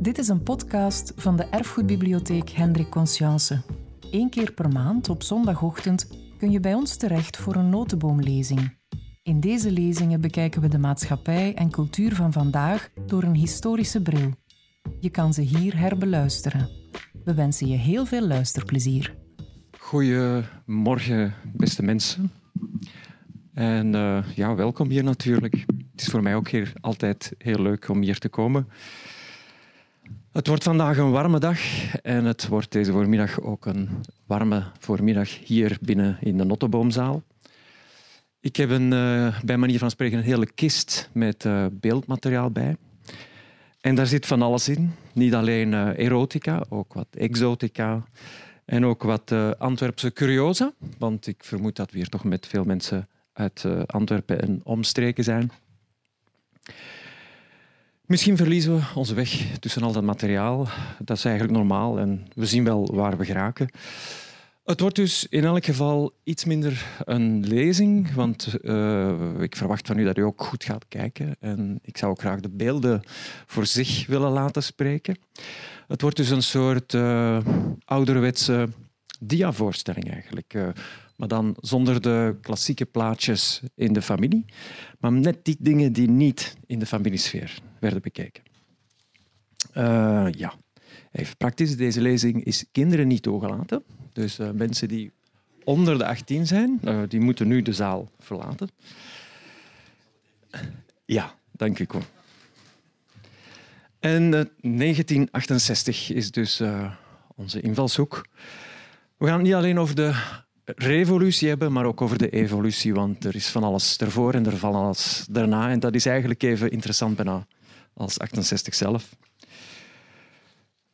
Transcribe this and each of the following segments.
Dit is een podcast van de Erfgoedbibliotheek Hendrik Conscience. Eén keer per maand op zondagochtend kun je bij ons terecht voor een notenboomlezing. In deze lezingen bekijken we de maatschappij en cultuur van vandaag door een historische bril. Je kan ze hier herbeluisteren. We wensen je heel veel luisterplezier. Goedemorgen, beste mensen. En uh, ja, welkom hier natuurlijk. Het is voor mij ook hier altijd heel leuk om hier te komen. Het wordt vandaag een warme dag en het wordt deze voormiddag ook een warme voormiddag hier binnen in de Notteboomzaal. Ik heb een, uh, bij manier van spreken een hele kist met uh, beeldmateriaal bij. En daar zit van alles in. Niet alleen uh, erotica, ook wat exotica en ook wat Antwerpse curiosa. Want ik vermoed dat we hier toch met veel mensen uit Antwerpen en omstreken zijn. Misschien verliezen we onze weg tussen al dat materiaal. Dat is eigenlijk normaal en we zien wel waar we geraken. Het wordt dus in elk geval iets minder een lezing, want uh, ik verwacht van u dat u ook goed gaat kijken. En ik zou ook graag de beelden voor zich willen laten spreken. Het wordt dus een soort uh, ouderwetse diavoorstelling eigenlijk. Uh, maar dan zonder de klassieke plaatjes in de familie. Maar net die dingen die niet in de familiesfeer werden bekeken. Uh, ja, even praktisch. Deze lezing is kinderen niet toegelaten. Dus uh, mensen die onder de 18 zijn, uh, die moeten nu de zaal verlaten. Ja, dank u wel. En 1968 is dus onze invalshoek. We gaan het niet alleen over de revolutie hebben, maar ook over de evolutie. Want er is van alles ervoor en er van alles daarna. En dat is eigenlijk even interessant bijna als 68 zelf.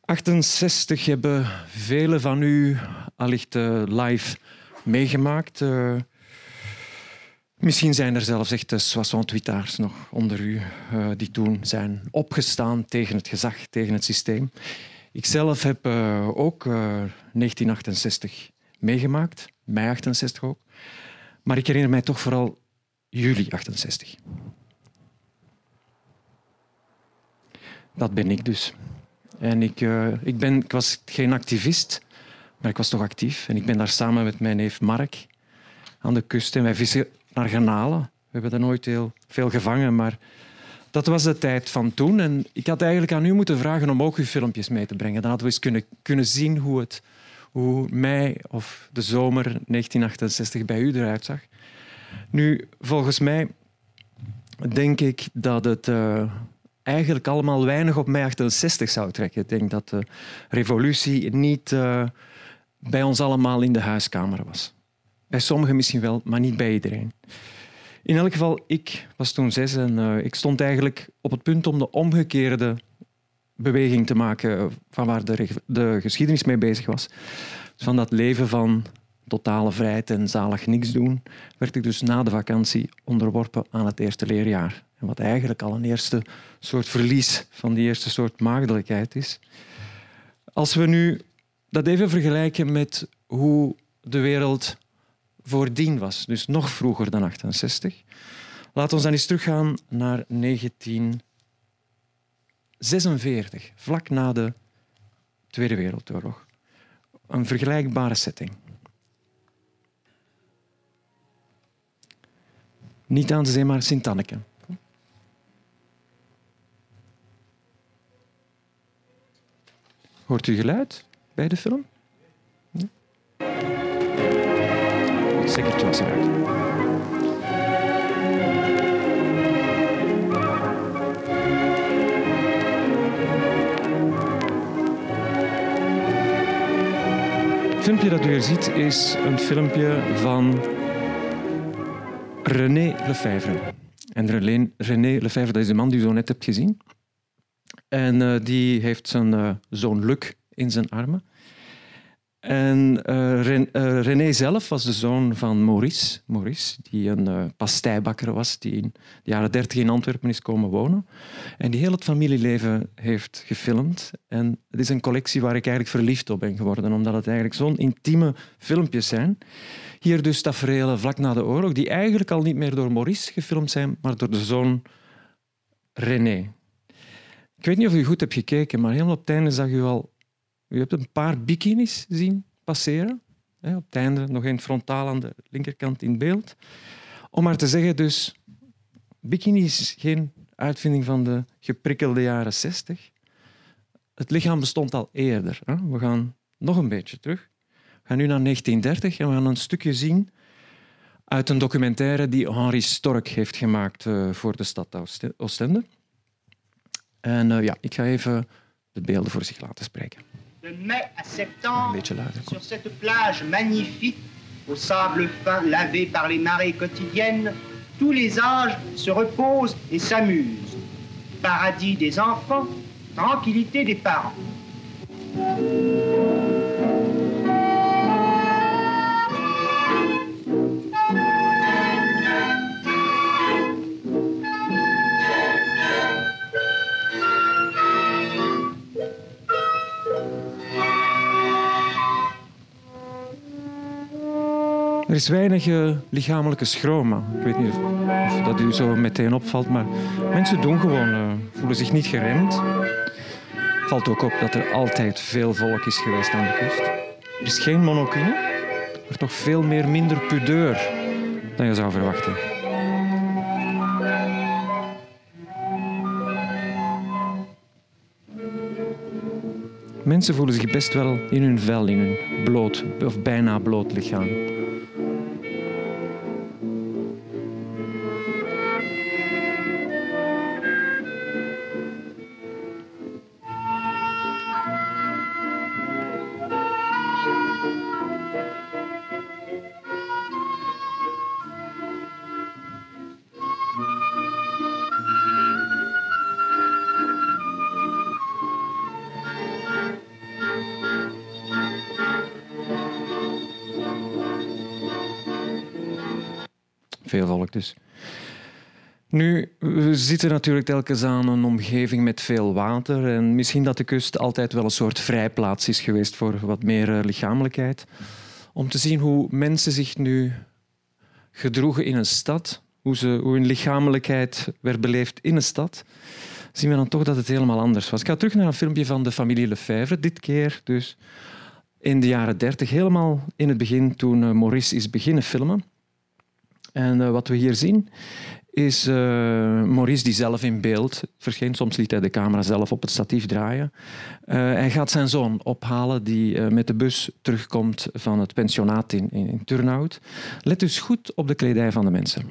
68 hebben velen van u allicht uh, live meegemaakt. Uh, misschien zijn er zelfs echt 68 nog onder u die toen zijn opgestaan tegen het gezag, tegen het systeem. Ikzelf heb ook 1968 meegemaakt, mei 68 ook. Maar ik herinner mij toch vooral juli 68. Dat ben ik dus. En ik, uh, ik, ben, ik was geen activist, maar ik was toch actief. En ik ben daar samen met mijn neef Mark aan de kust. En wij vissen naar garnalen. We hebben daar nooit heel veel gevangen, maar dat was de tijd van toen. En ik had eigenlijk aan u moeten vragen om ook uw filmpjes mee te brengen. Dan hadden we eens kunnen, kunnen zien hoe, het, hoe mei of de zomer 1968 bij u eruit zag. Nu, volgens mij denk ik dat het... Uh, eigenlijk allemaal weinig op mei 68 zou trekken. Ik denk dat de revolutie niet uh, bij ons allemaal in de huiskamer was. Bij sommigen misschien wel, maar niet bij iedereen. In elk geval, ik was toen zes en uh, ik stond eigenlijk op het punt om de omgekeerde beweging te maken van waar de, de geschiedenis mee bezig was. Van dat leven van totale vrijheid en zalig niks doen, werd ik dus na de vakantie onderworpen aan het eerste leerjaar. En wat eigenlijk al een eerste soort verlies van die eerste soort maagdelijkheid is. Als we nu dat even vergelijken met hoe de wereld voordien was, dus nog vroeger dan 68. Laten we dan eens teruggaan naar 1946, vlak na de Tweede Wereldoorlog. Een vergelijkbare setting. Niet aan de zee, maar Sint-Anneke. Hoort u geluid bij de film? Nee? Het was eruit. Het filmpje dat u hier ziet is een filmpje van René Lefebvre. En René, René Lefebvre, dat is de man die u zo net hebt gezien. En uh, die heeft zijn uh, zoon Luc in zijn armen. En Ren, René zelf was de zoon van Maurice, Maurice die een pasteibakker was, die in de jaren dertig in Antwerpen is komen wonen. En die heel het familieleven heeft gefilmd. En het is een collectie waar ik eigenlijk verliefd op ben geworden, omdat het eigenlijk zo'n intieme filmpjes zijn. Hier dus tafereelen vlak na de oorlog, die eigenlijk al niet meer door Maurice gefilmd zijn, maar door de zoon René. Ik weet niet of u goed hebt gekeken, maar helemaal op het einde zag u al... U hebt een paar bikinis zien passeren. Op het einde nog een frontaal aan de linkerkant in beeld. Om maar te zeggen, dus... Bikini is geen uitvinding van de geprikkelde jaren 60. Het lichaam bestond al eerder. We gaan nog een beetje terug. We gaan nu naar 1930 en we gaan een stukje zien uit een documentaire die Henri Stork heeft gemaakt uh, voor de stad Oostende. En uh, ja, ik ga even de beelden voor zich laten spreken. De mai à septembre, sur cette plage magnifique, au sable fin lavé par les marées quotidiennes, tous les âges se reposent et s'amusent. Paradis des enfants, tranquillité des parents. Is weinig uh, lichamelijke schroom. Ik weet niet of, dat u zo meteen opvalt, maar mensen doen gewoon, uh, voelen zich niet geremd. Valt ook op dat er altijd veel volk is geweest aan de kust. Er is geen monokine, maar toch veel meer minder pudeur dan je zou verwachten. Mensen voelen zich best wel in hun vel, in hun bloot of bijna bloot lichaam. Zitten natuurlijk telkens aan een omgeving met veel water. En misschien dat de kust altijd wel een soort vrijplaats is geweest voor wat meer eh, lichamelijkheid. Om te zien hoe mensen zich nu gedroegen in een stad, hoe, ze, hoe hun lichamelijkheid werd beleefd in een stad, zien we dan toch dat het helemaal anders was. Ik ga terug naar een filmpje van de familie Lefebvre, dit keer dus in de jaren dertig, helemaal in het begin toen eh, Maurice is beginnen filmen. En uh, wat we hier zien is uh, Maurice die zelf in beeld verscheen. Soms liet hij de camera zelf op het statief draaien. Uh, hij gaat zijn zoon ophalen die met de bus terugkomt van het pensionaat in, in, in Turnhout. Let dus goed op de kledij van de mensen.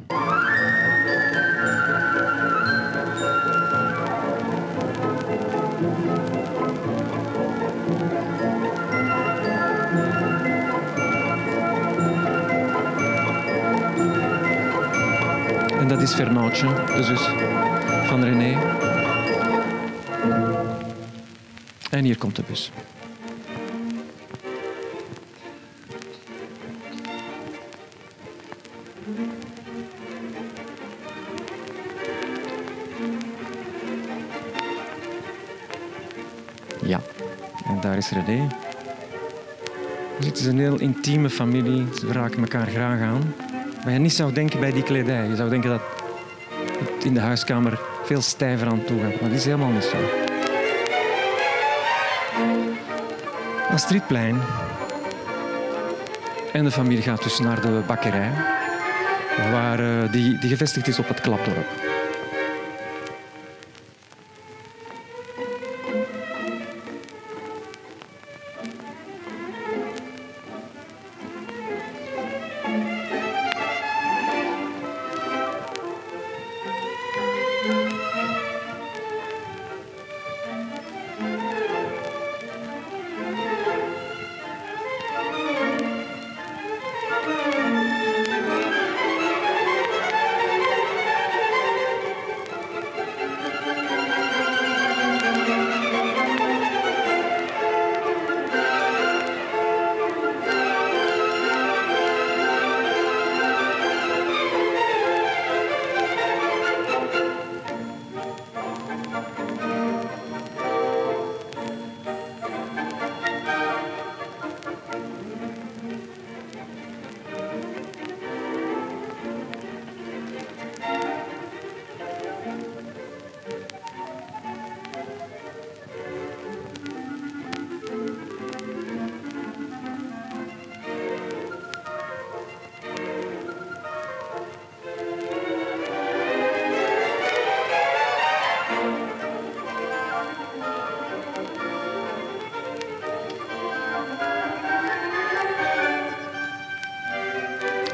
Is Fernandje, de zus van René. En hier komt de bus. Ja, en daar is René. Het is een heel intieme familie. Ze raken elkaar graag aan. Waar je niet zou denken bij die kledij. Je zou denken dat in de huiskamer veel stijver aan toe gaat. Maar dat is helemaal niet zo. Astridplein. En de familie gaat dus naar de bakkerij. Waar, uh, die, die gevestigd is op het Klapdorp.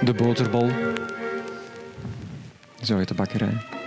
De boterbol. Zo de bakkerij.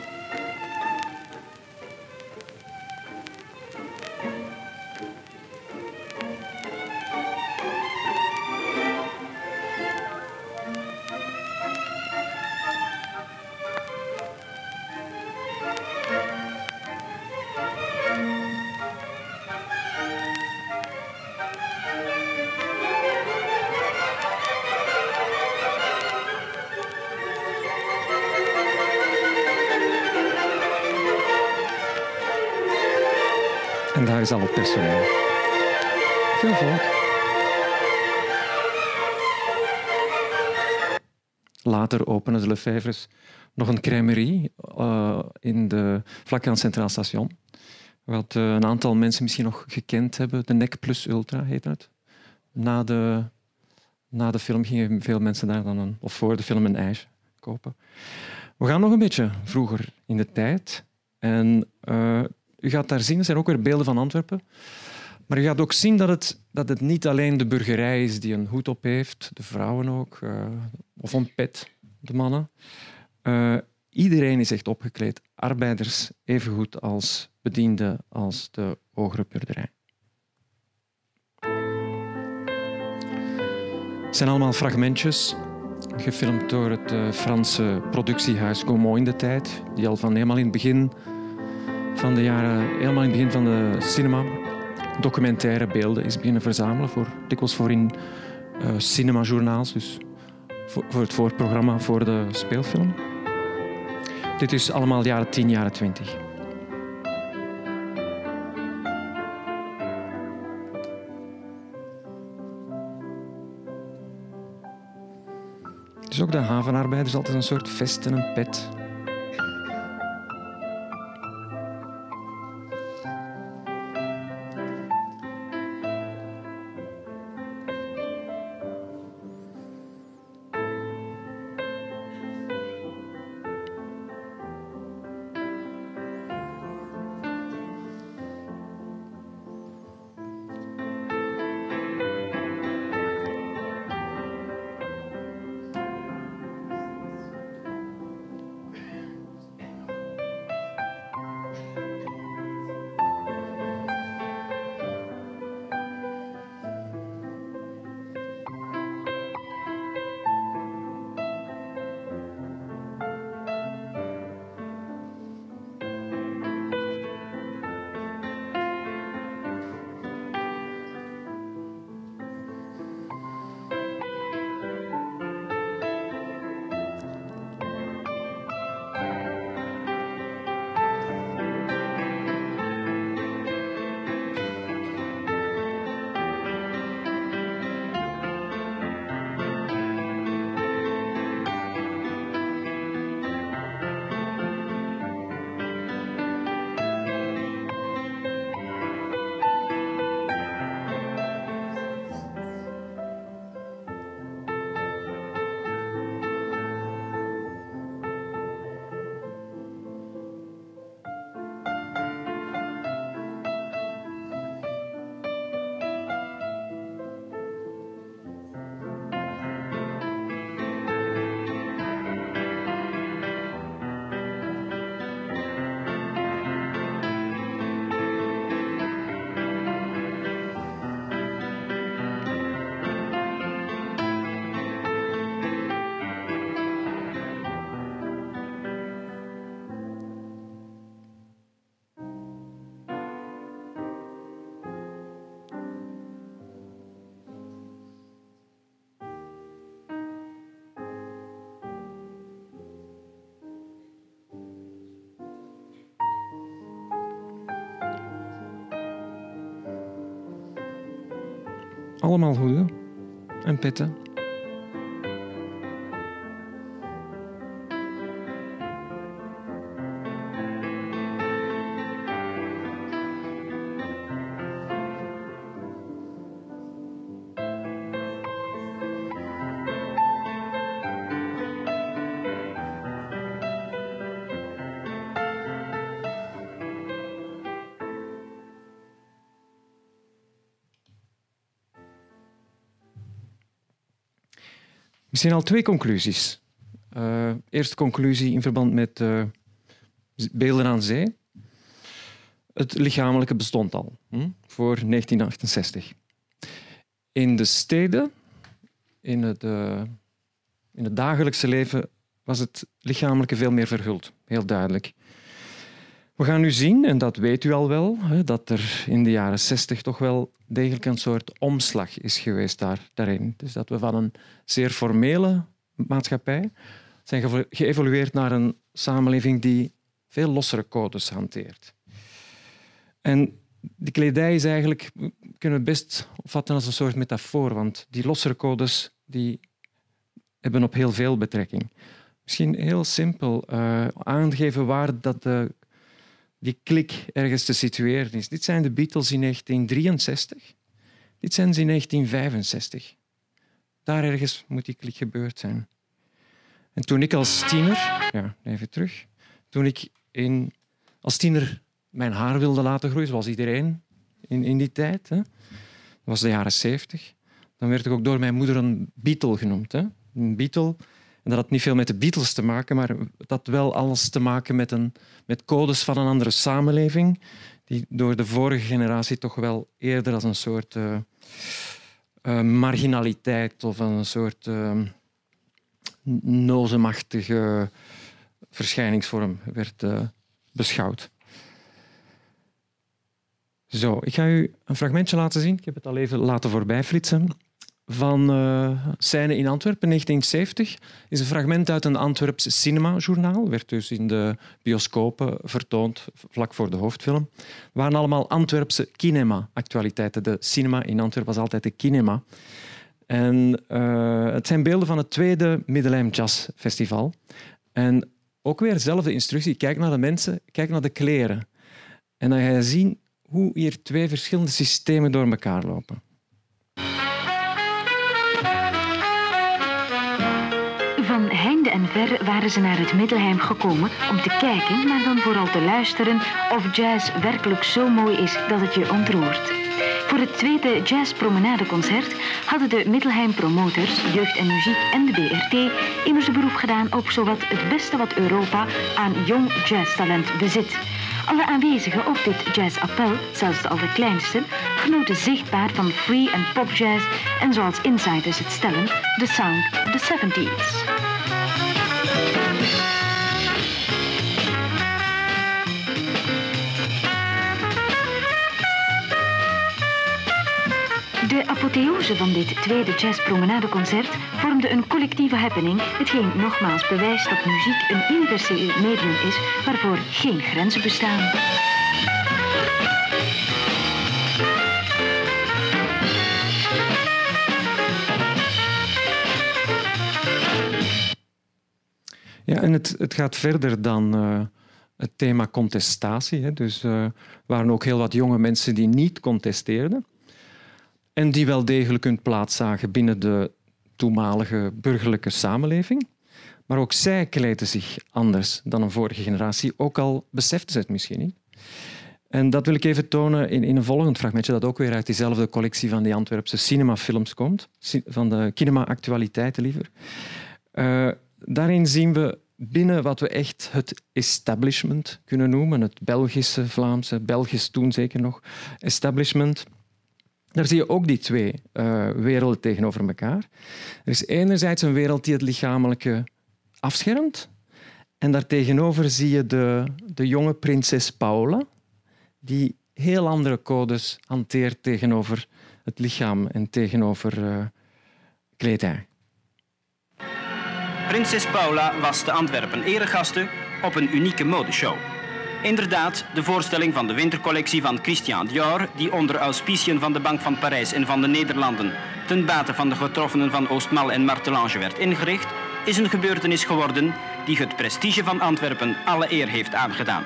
Al het personeel. Veel volk. Later openen de Lefevres nog een crèmerie uh, in de, vlak aan het Centraal Station. Wat uh, een aantal mensen misschien nog gekend hebben. De NEC Plus Ultra heet het. Na de, na de film gingen veel mensen daar dan een, of voor de film een ijs kopen. We gaan nog een beetje vroeger in de tijd. En uh, u gaat daar zien, er zijn ook weer beelden van Antwerpen. Maar u gaat ook zien dat het, dat het niet alleen de burgerij is die een hoed op heeft, de vrouwen ook, uh, of een pet, de mannen. Uh, iedereen is echt opgekleed. Arbeiders evengoed als bedienden als de hogere burgerij. Het zijn allemaal fragmentjes, gefilmd door het uh, Franse productiehuis Gaumont in de tijd, die al van helemaal in het begin van de jaren, helemaal in het begin van de cinema, documentaire beelden is beginnen verzamelen, voor, dikwijls voor in uh, cinemajournaals, dus voor, voor, het voorprogramma voor de speelfilm. Dit is allemaal jaren 10, jaren 20. Dus ook de havenarbeiders altijd een soort vest en een pet. Allemaal hoeden en petten. Misschien al twee conclusies. Uh, eerste conclusie in verband met uh, beelden aan zee. Het lichamelijke bestond al hm, voor 1968. In de steden, in het, uh, in het dagelijkse leven, was het lichamelijke veel meer verhuld. Heel duidelijk. We gaan nu zien, en dat weet u al wel, dat er in de jaren 60 toch wel degelijk een soort omslag is geweest daar, daarin. Dus dat we van een zeer formele maatschappij zijn geëvolueerd naar een samenleving die veel lossere codes hanteert. En die kledij is eigenlijk, kunnen we best opvatten als een soort metafoor, want die lossere codes die hebben op heel veel betrekking. Misschien heel simpel uh, aangeven waar dat de die klik ergens te situeren is. Dit zijn de Beatles in 1963. Dit zijn ze in 1965. Daar ergens moet die klik gebeurd zijn. En toen ik als tiener, ja, even terug, toen ik in, als tiener mijn haar wilde laten groeien, zoals iedereen in, in die tijd, hè, dat was de jaren 70, dan werd ik ook door mijn moeder een Beatle genoemd. Hè. Een Beatle en dat had niet veel met de Beatles te maken, maar dat had wel alles te maken met, een, met codes van een andere samenleving, die door de vorige generatie toch wel eerder als een soort uh, uh, marginaliteit of een soort uh, nozemachtige verschijningsvorm werd beschouwd. Zo, ik ga u een fragmentje laten zien. Ik heb het al even laten voorbijflitsen van uh, Scène in Antwerpen, 1970, is een fragment uit een Antwerps cinemajournaal. Werd dus in de bioscopen vertoond, vlak voor de hoofdfilm. Het waren allemaal Antwerpse cinema-actualiteiten. De cinema in Antwerpen was altijd de kinema. En uh, het zijn beelden van het tweede Middelheim Jazz Festival. En ook weer dezelfde instructie. Kijk naar de mensen, kijk naar de kleren. En dan ga je zien hoe hier twee verschillende systemen door elkaar lopen. Ver waren ze naar het Middelheim gekomen om te kijken, maar dan vooral te luisteren of jazz werkelijk zo mooi is dat het je ontroert. Voor het tweede jazzpromenadeconcert hadden de Middelheim promotors, Jeugd en Muziek en de BRT immers beroep gedaan op zowat het beste wat Europa aan jong jazztalent bezit. Alle aanwezigen op dit jazzappel, zelfs de allerkleinste, genoten zichtbaar van free en pop jazz en zoals insiders het stellen, de sound of the 70s. De apotheose van dit tweede jazzpromenadeconcert vormde een collectieve happening, hetgeen nogmaals bewijst dat muziek een universeel medium is waarvoor geen grenzen bestaan. Ja, en het, het gaat verder dan uh, het thema contestatie. Hè. Dus uh, er waren ook heel wat jonge mensen die niet contesteerden en die wel degelijk hun plaats zagen binnen de toenmalige burgerlijke samenleving. Maar ook zij kleden zich anders dan een vorige generatie, ook al beseften ze het misschien niet. En dat wil ik even tonen in, in een volgend fragmentje, dat ook weer uit diezelfde collectie van die Antwerpse cinemafilms komt, van de cinema-actualiteiten liever. Uh, daarin zien we binnen wat we echt het establishment kunnen noemen, het Belgische, Vlaamse, Belgisch toen zeker nog, establishment, daar zie je ook die twee uh, werelden tegenover elkaar. Er is enerzijds een wereld die het lichamelijke afschermt. En daartegenover zie je de, de jonge prinses Paula, die heel andere codes hanteert tegenover het lichaam en tegenover uh, kledij. Prinses Paula was te Antwerpen eregaste op een unieke modeshow. Inderdaad, de voorstelling van de wintercollectie van Christian Dior, die onder auspiciën van de Bank van Parijs en van de Nederlanden ten bate van de getroffenen van Oostmal en Martelange werd ingericht, is een gebeurtenis geworden die het prestige van Antwerpen alle eer heeft aangedaan.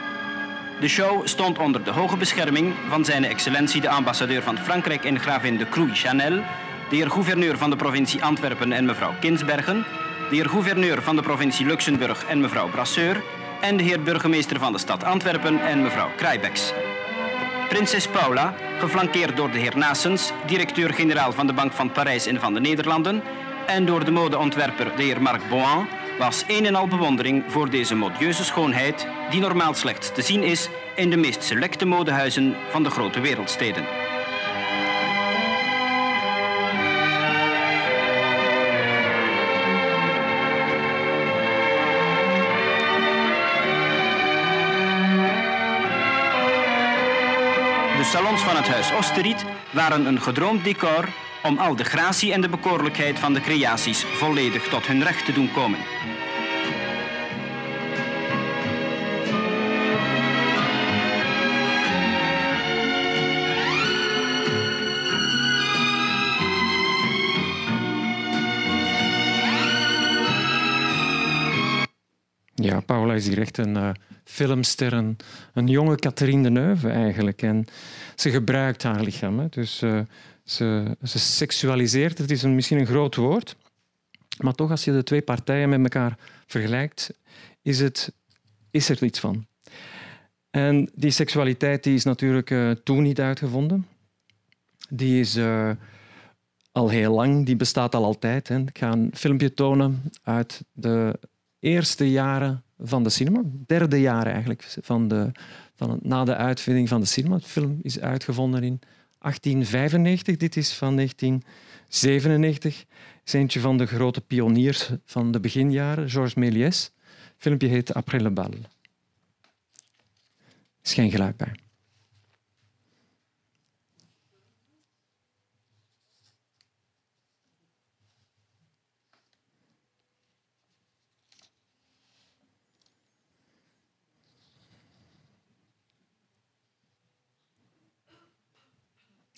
De show stond onder de hoge bescherming van zijn excellentie de ambassadeur van Frankrijk en gravin de Crouy Chanel, de heer gouverneur van de provincie Antwerpen en mevrouw Kinsbergen, de heer gouverneur van de provincie Luxemburg en mevrouw Brasseur en de heer burgemeester van de stad Antwerpen en mevrouw Krijbeks. Prinses Paula, geflankeerd door de heer Nassens, directeur-generaal van de Bank van Parijs en van de Nederlanden, en door de modeontwerper de heer Marc Boan was een en al bewondering voor deze modieuze schoonheid die normaal slechts te zien is in de meest selecte modehuizen van de grote wereldsteden. Van het huis Osteriet waren een gedroomd decor om al de gratie en de bekoorlijkheid van de creaties volledig tot hun recht te doen komen. Paula is hier echt een uh, filmster, een, jonge Catherine Deneuve eigenlijk. En ze gebruikt haar lichaam. Hè. Dus uh, ze, ze seksualiseert, het is misschien een groot woord, maar toch als je de twee partijen met elkaar vergelijkt, is, het, is er iets van. En die seksualiteit die is natuurlijk uh, toen niet uitgevonden. Die is al heel lang, die bestaat al altijd. Hè. Ik ga een filmpje tonen uit de eerste jaren van de cinema, derde jaren eigenlijk, van de, van, na de uitvinding van de cinema. De film is uitgevonden in 1895, dit is van 1997. is eentje van de grote pioniers van de beginjaren, Georges Méliès. Het filmpje heet Après le bal. Er is geen geluid bij.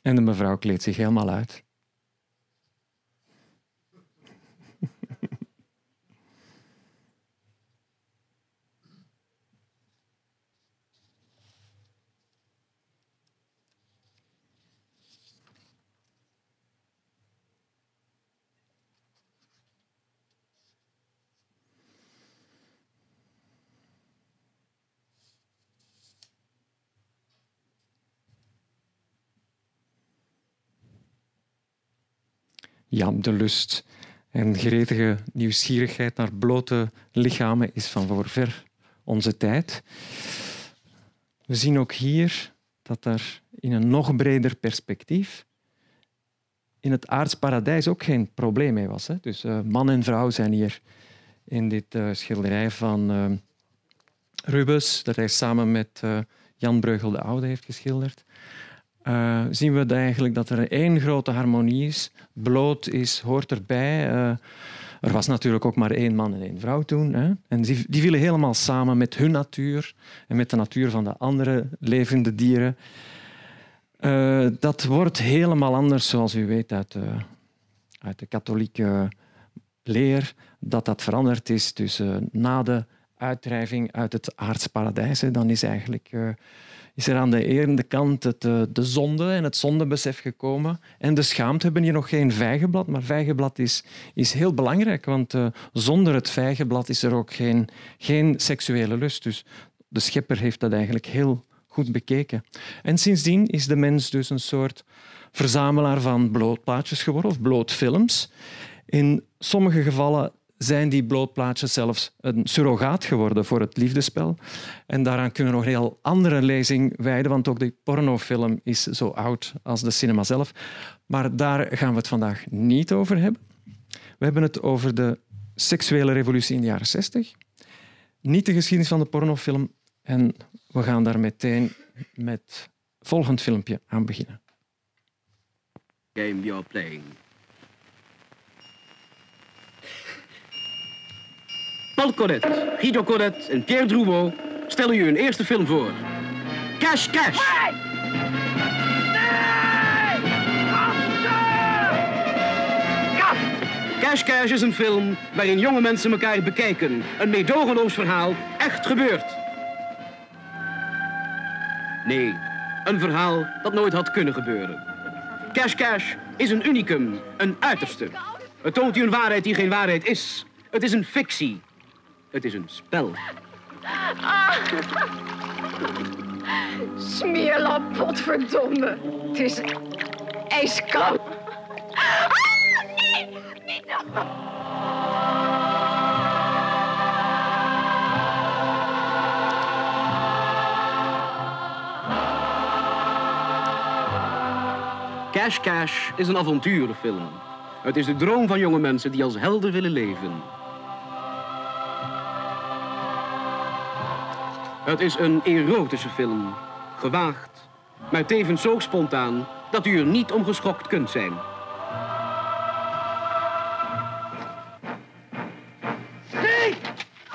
En de mevrouw kleedt zich helemaal uit. Ja, de lust en gretige nieuwsgierigheid naar blote lichamen is van voor ver onze tijd. We zien ook hier dat er in een nog breder perspectief in het aardsparadijs ook geen probleem mee was. Hè. Dus uh, man en vrouw zijn hier in dit uh, schilderij van uh, Rubens, dat hij samen met Jan Breugel de Oude heeft geschilderd uh, zien we eigenlijk dat er één grote harmonie is. Bloot is, hoort erbij. Uh, er was natuurlijk ook maar één man en één vrouw toen. Hè? En die, die vielen helemaal samen met hun natuur en met de natuur van de andere levende dieren. Uh, dat wordt helemaal anders, zoals u weet, uit de, uit de katholieke leer, dat dat veranderd is. Dus na de uitdrijving uit het aardsparadijs, dan is eigenlijk is er aan de ene kant het, eh, de zonde en het zondebesef gekomen. En de schaamte hebben hier nog geen vijgenblad, maar vijgenblad is, is heel belangrijk, want uh, zonder het vijgenblad is er ook geen, geen seksuele lust. Dus de schepper heeft dat eigenlijk heel goed bekeken. En sindsdien is de mens dus een soort verzamelaar van blootplaatjes geworden, of blootfilms. In sommige gevallen zijn die blootplaatjes zelfs een surrogaat geworden voor het liefdespel. En daaraan kunnen we nog een heel andere lezing wijden, want ook de pornofilm is zo oud als de cinema zelf. Maar daar gaan we het vandaag niet over hebben. We hebben het over de seksuele revolutie in de jaren 60. Niet de geschiedenis van de pornofilm. En we gaan daar meteen met het volgend filmpje aan beginnen. Game you're playing. Paul Guido Cornet en Pierre Drouot stellen u hun eerste film voor. Cash Cash. Nee! Cash Cash is een film waarin jonge mensen elkaar bekijken. Een meedogenloos verhaal, echt gebeurd. Nee, een verhaal dat nooit had kunnen gebeuren. Cash Cash is een unicum, een uiterste. Het toont u een waarheid die geen waarheid is. Het is een fictie. Het is een spel. Ah. Smeerlap, potverdomme. Het is ijskoud. Ah, nee, niet Cash Cash is een avonturenfilm. Het is de droom van jonge mensen die als helden willen leven. Het is een erotische film. Gewaagd, maar tevens zo spontaan dat u er niet om geschokt kunt zijn.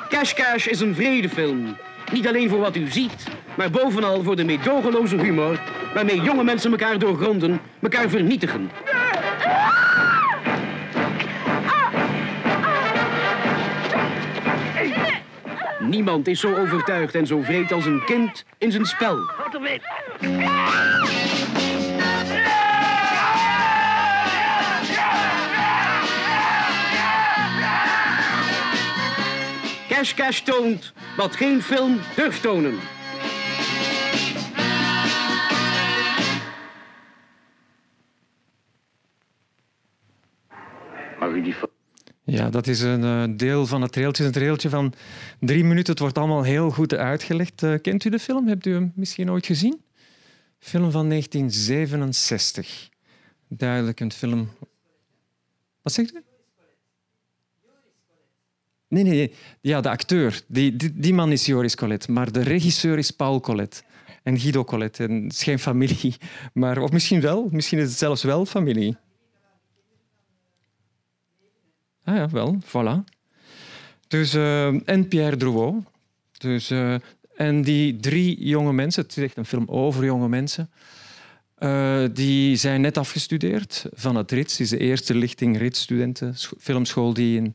Cash Cash is een vredefilm. Niet alleen voor wat u ziet, maar bovenal voor de meedogenloze humor waarmee jonge mensen elkaar doorgronden, elkaar vernietigen. Niemand is zo overtuigd en zo vreed als een kind in zijn spel. Cash Cash toont wat geen film durft tonen. Dat is een uh, deel van het trailtje. Een trailtje van drie minuten. Het wordt allemaal heel goed uitgelegd. Uh, kent u de film? Hebt u hem misschien ooit gezien? Film van 1967. Duidelijk een film. Wat zegt u? Nee, nee, nee. Ja, de acteur. Die, die, die, man is Joris Collet. Maar de regisseur is Paul Collet. En Guido Collet. En het is geen familie. Maar, of misschien wel. Misschien is het zelfs wel familie. Ah ja, wel, voilà. Dus, uh, en Pierre Drouot. Dus, uh, en die drie jonge mensen, het is echt een film over jonge mensen, uh, die zijn net afgestudeerd van het RITS. Het is de eerste lichting RITS-studenten, filmschool die in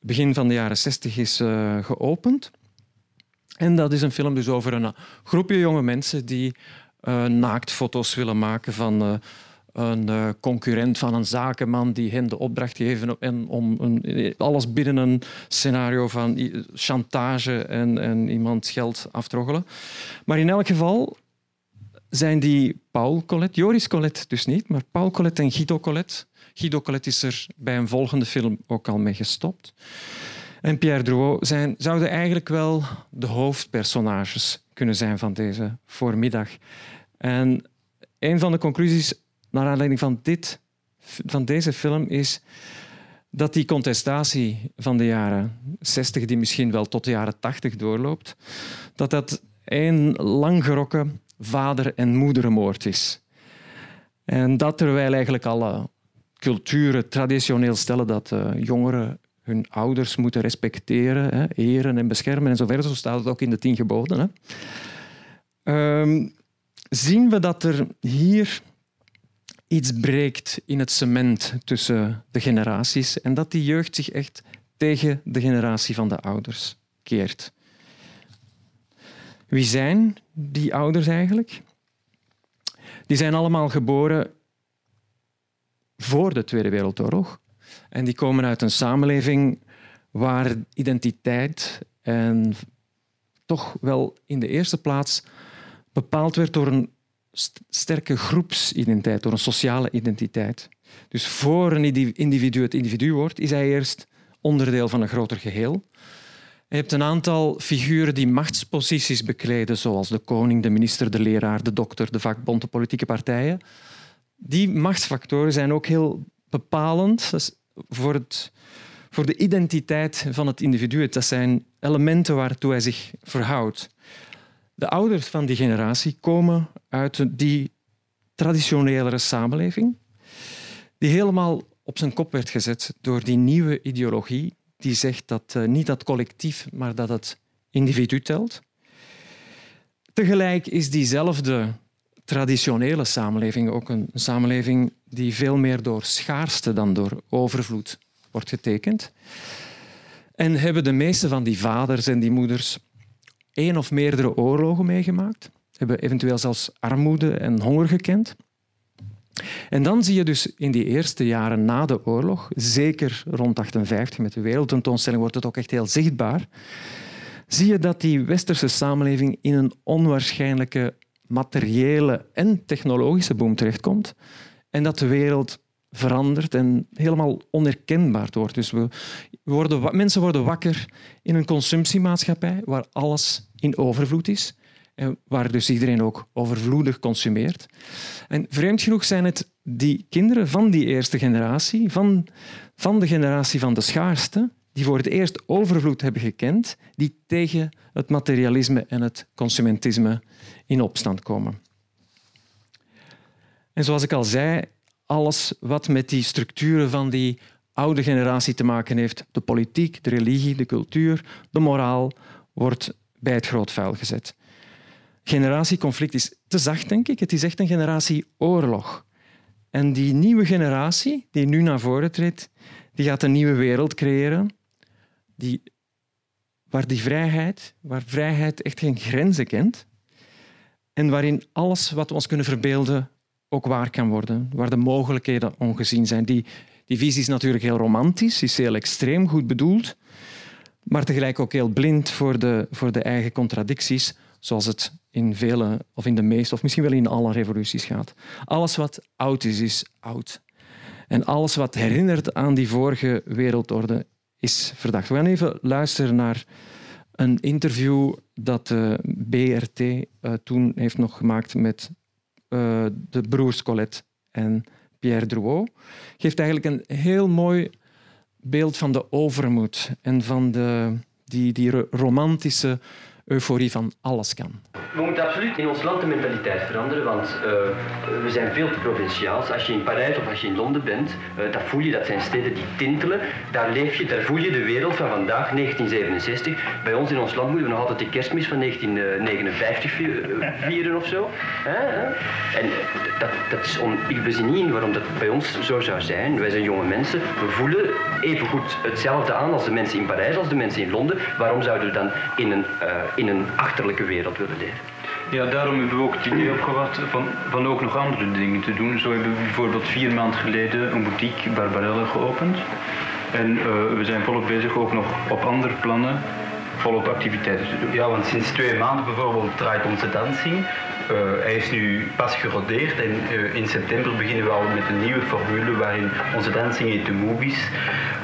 begin van de jaren 60 is geopend. En dat is een film dus over een groepje jonge mensen die naaktfoto's willen maken van een uh, concurrent van een zakenman die hen de opdracht geven en om een, alles binnen een scenario van chantage en, en iemand geld aftroggelen. Maar in elk geval zijn die Paul Collet, Joris Collet dus niet, maar Paul Collet en Guido Collet. Guido Collet is er bij een volgende film ook al mee gestopt. En Pierre Drouot zijn, zouden eigenlijk wel de hoofdpersonages kunnen zijn van deze voormiddag. En een van de conclusies naar aanleiding van, dit, van deze film is dat die contestatie van de jaren 60, die misschien wel tot de jaren 80 doorloopt, dat dat een langgerokken vader- en moedermoord is. En dat terwijl eigenlijk alle culturen traditioneel stellen dat uh, jongeren hun ouders moeten respecteren, hè, eren en beschermen en zo verder. Zo staat het ook in de tien geboden. Hè. Um, zien we dat er hier iets breekt in het cement tussen de generaties en dat die jeugd zich echt tegen de generatie van de ouders keert. Wie zijn die ouders eigenlijk? Die zijn allemaal geboren voor de Tweede Wereldoorlog. En die komen uit een samenleving waar identiteit en toch wel in de eerste plaats bepaald werd door een sterke groepsidentiteit, door een sociale identiteit. Dus voor een individu het individu wordt, is hij eerst onderdeel van een groter geheel. Je hebt een aantal figuren die machtsposities bekleden, zoals de koning, de minister, de leraar, de dokter, de vakbond, de politieke partijen. Die machtsfactoren zijn ook heel bepalend voor, het, voor de identiteit van het individu. Dat zijn elementen waartoe hij zich verhoudt. De ouders van die generatie komen uit die traditionelere samenleving, die helemaal op zijn kop werd gezet door die nieuwe ideologie die zegt dat uh, niet dat collectief, maar dat het individu telt. Tegelijk is diezelfde traditionele samenleving ook een samenleving die veel meer door schaarste dan door overvloed wordt getekend. En hebben de meeste van die vaders en die moeders één of meerdere oorlogen meegemaakt, hebben eventueel zelfs armoede en honger gekend. En dan zie je dus in die eerste jaren na de oorlog, zeker rond 58 met de wereldtentoonstelling wordt het ook echt heel zichtbaar, zie je dat die westerse samenleving in een onwaarschijnlijke materiële en technologische boom terechtkomt en dat de wereld verandert en helemaal onherkenbaar wordt. Dus we worden, mensen worden wakker in een consumptiemaatschappij waar alles in overvloed is. En waar dus iedereen ook overvloedig consumeert. En vreemd genoeg zijn het die kinderen van die eerste generatie, van, van de generatie van de schaarste, die voor het eerst overvloed hebben gekend, die tegen het materialisme en het consumentisme in opstand komen. En zoals ik al zei, alles wat met die structuren van die oude generatie te maken heeft, de politiek, de religie, de cultuur, de moraal, wordt bij het groot vuil gezet. Generatieconflict is te zacht, denk ik. Het is echt een generatieoorlog. En die nieuwe generatie die nu naar voren treedt, die gaat een nieuwe wereld creëren die, waar die vrijheid, waar vrijheid echt geen grenzen kent en waarin alles wat we ons kunnen verbeelden ook waar kan worden, waar de mogelijkheden ongezien zijn. Die, die visie is natuurlijk heel romantisch, is heel extreem, goed bedoeld, maar tegelijk ook heel blind voor de, voor de eigen contradicties, zoals het in vele, of in de meeste, of misschien wel in alle revoluties gaat. Alles wat oud is, is oud. En alles wat herinnert aan die vorige wereldorde is verdacht. We gaan even luisteren naar een interview dat de BRT uh, toen heeft nog gemaakt met uh, de broers Colette en Pierre Drouot. Geeft eigenlijk een heel mooi beeld van de overmoed en van de, die, die romantische euforie van alles kan. We moeten absoluut in ons land de mentaliteit veranderen, want uh, we zijn veel te provinciaals. Als je in Parijs of als je in Londen bent, uh, dat voel je, dat zijn steden die tintelen. Daar leef je, daar voel je de wereld van vandaag, 1967. Bij ons in ons land moeten we nog altijd de kerstmis van 1959 vieren of zo. En dat, dat is om, ik bezin niet waarom dat bij ons zo zou zijn. Wij zijn jonge mensen, we voelen evengoed hetzelfde aan als de mensen in Parijs, als de mensen in Londen. Waarom zouden we dan in een, in een achterlijke wereld willen leven? Ja, daarom hebben we ook het idee opgevat van, van ook nog andere dingen te doen. Zo hebben we bijvoorbeeld vier maanden geleden een boutique Barbarella geopend. En uh, we zijn volop bezig ook nog op andere plannen volop activiteiten te doen. Ja, want sinds twee maanden bijvoorbeeld draait onze dansing. Uh, hij is nu pas gerodeerd en uh, in september beginnen we al met een nieuwe formule waarin onze dansing heet de Movies.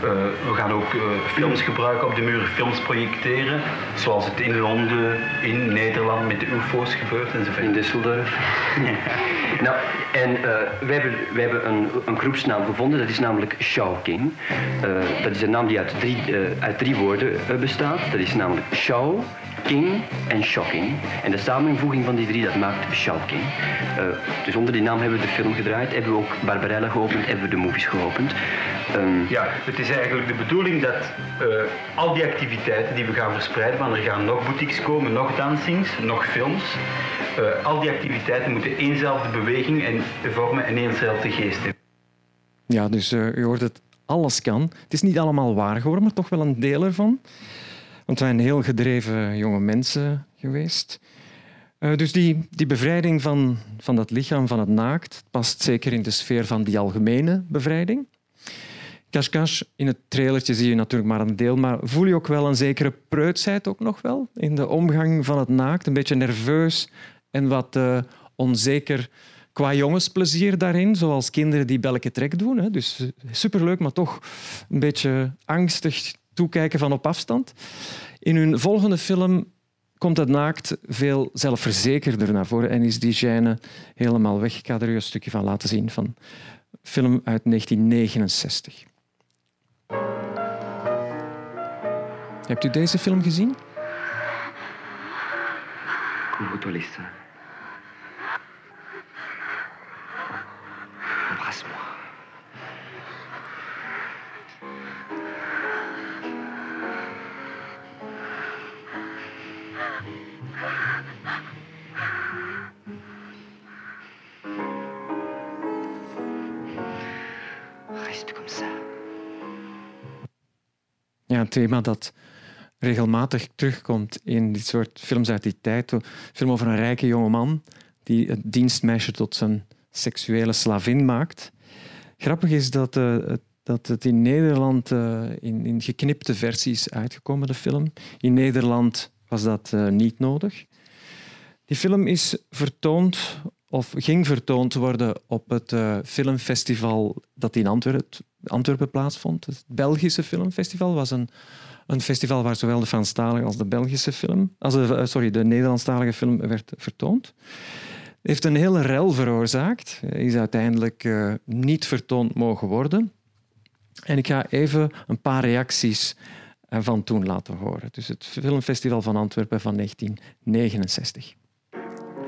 Uh, we gaan ook films gebruiken op de muren, films projecteren, zoals het in Londen, in Nederland met de UFO's gebeurt enzovoort. In Düsseldorf. nou, en we hebben, we hebben een, een groepsnaam gevonden, dat is namelijk Shawking. dat is een naam die uit drie, uit drie woorden bestaat. Dat is namelijk Shaw, King en Shocking. En de samenvoeging van die drie, dat maakt Shocking. Uh, dus onder die naam hebben we de film gedraaid, hebben we ook Barbarella geopend, hebben we de movies geopend. Um, ja, het is eigenlijk de bedoeling dat uh, al die activiteiten die we gaan verspreiden, want er gaan nog boutiques komen, nog dansings, nog films. Uh, al die activiteiten moeten éénzelfde beweging en vormen en éénzelfde geest hebben. Ja, dus uh, u hoort het, alles kan. Het is niet allemaal waar geworden, maar toch wel een deel ervan. Want wij zijn heel gedreven jonge mensen geweest. Uh, dus die, die bevrijding van, van dat lichaam, van het naakt, past zeker in de sfeer van die algemene bevrijding. Kashkash, in het trailertje zie je natuurlijk maar een deel, maar voel je ook wel een zekere preutsheid ook nog wel in de omgang van het naakt? Een beetje nerveus en wat uh, onzeker qua jongensplezier daarin, zoals kinderen die belke trek doen. Hè. Dus superleuk, maar toch een beetje angstig toekijken van op afstand. In hun volgende film komt het naakt veel zelfverzekerder naar voren en is die gêne helemaal weg. Ik ga er een stukje van laten zien van film uit 1969. Hebt u deze film gezien? Mutualista. Thema dat regelmatig terugkomt in dit soort films uit die tijd. Een film over een rijke jonge man die het dienstmeisje tot zijn seksuele slavin maakt. Grappig is dat, uh, dat het in Nederland uh, in, in, geknipte versies uitgekomen, de film. In Nederland was dat uh, niet nodig. Die film is vertoond of ging vertoond worden op het filmfestival dat in Antwerpen, Antwerpen plaatsvond. Het Belgische Filmfestival was een, een festival waar zowel de Franstalige als de Belgische film, als de, uh, sorry, de Nederlandstalige film werd vertoond. Heeft een hele rel veroorzaakt. Is uiteindelijk uh, niet vertoond mogen worden. En ik ga even een paar reacties van toen laten horen. Dus het Filmfestival van Antwerpen van 1969.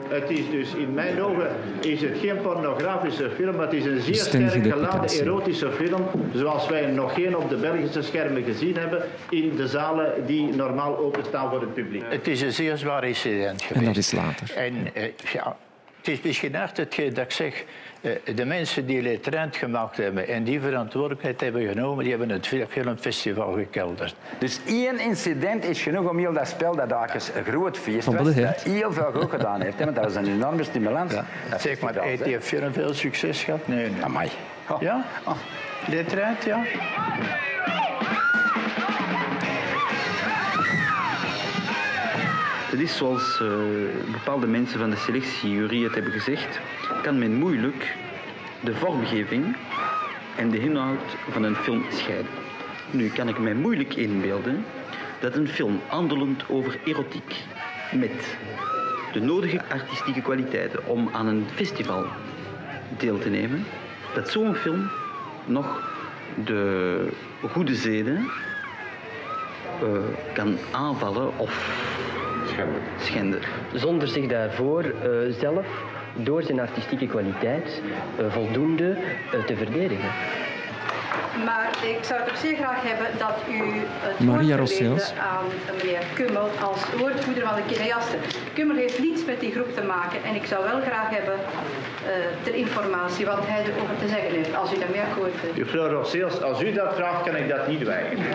Het is dus in mijn ogen is het geen pornografische film, maar het is een zeer sterk geladen erotische film, zoals wij nog geen op de Belgische schermen gezien hebben in de zalen die normaal openstaan voor het publiek. Het is een zeer zwaar incident geweest. En dat is later. En uh, ja, het is misschien echt hetgeen dat ik zeg. Eh, de mensen die Le Trent gemaakt hebben en die verantwoordelijkheid hebben genomen, die hebben het filmfestival gekelderd. Dus één incident is genoeg om heel dat spel, dat eigenlijk een groot feest was, dat heel veel goed gedaan heeft. Want dat was een enorme stimulans. Ja. Zeg maar, heeft die film veel succes gehad? Nee, nee. Amai. Oh. Ja? Oh. Le Trent, ja. Het is zoals uh, bepaalde mensen van de selectiejury het hebben gezegd, kan men moeilijk de vormgeving en de inhoud van een film scheiden. Nu kan ik mij moeilijk inbeelden dat een film handelend over erotiek met de nodige artistieke kwaliteiten om aan een festival deel te nemen, dat zo'n film nog de goede zeden uh, kan aanvallen of schenden. schenden. Zonder zich daarvoor uh, zelf door zijn artistieke kwaliteit uh, voldoende uh, te verdedigen. Maar ik zou toch zeer graag hebben dat u het Maria woord aan meneer Kummel als woordvoerder van de kinderjasten. Kummel heeft niets met die groep te maken en ik zou wel graag hebben uh, ter informatie wat hij erover te zeggen heeft, als u daarmee akkoord bent. Mevrouw Rosseels, als u dat vraagt, kan ik dat niet weigeren.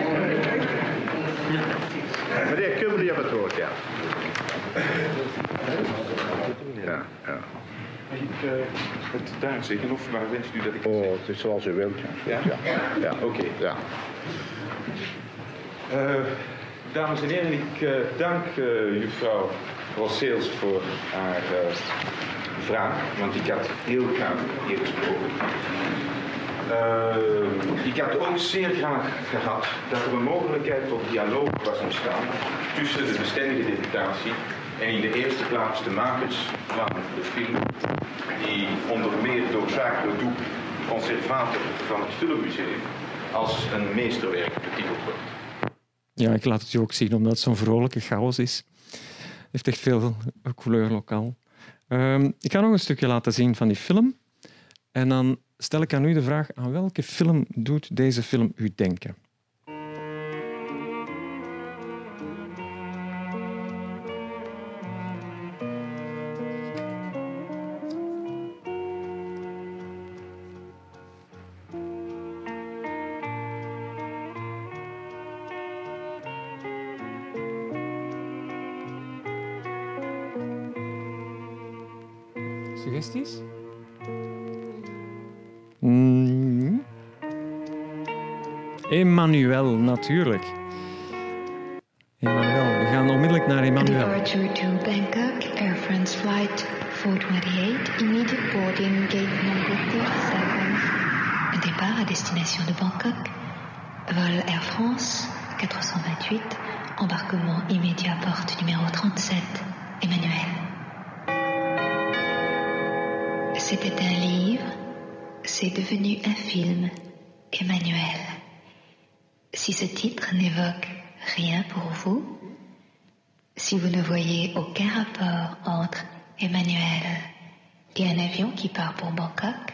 meneer Kummel, je hebt het woord, ja. Ja, ja. Ik uh, het daar zeggen of waar wenst u dat ik het Oh, het is zoals u wilt. Ja? Ja, ja. oké. Okay. Ja. Uh, dames en heren, ik uh, dank juffrouw Rosseels voor haar vraag, want ik had heel graag hier gesproken. ik had ook zeer graag gehad dat er een mogelijkheid tot dialoog was ontstaan tussen de bestendige deputatie en in de eerste plaats de makers van de film, die onder meer door Jacques conservator van het Filmmuseum, als een meesterwerk betiteld wordt. Ja, ik laat het je ook zien, omdat het zo'n vrolijke chaos is. Het heeft echt veel couleur lokaal. Um, ik ga nog een stukje laten zien van die film. En dan stel ik aan u de vraag, aan welke film doet deze film u denken? Emmanuel, natuurlijk. Emmanuel, we gaan onmiddellijk naar Emmanuel. Departure to Bangkok, Air France flight 428, immediate boarding gate number 37. Départ à destination de Bangkok, vol Air France 428, embarquement immédiat porte numéro 37, Emmanuel. C'était un livre, c'est devenu un film, Emmanuel. Si ce titre n'évoque rien pour vous, si vous ne voyez aucun rapport entre Emmanuel et un avion qui part pour Bangkok,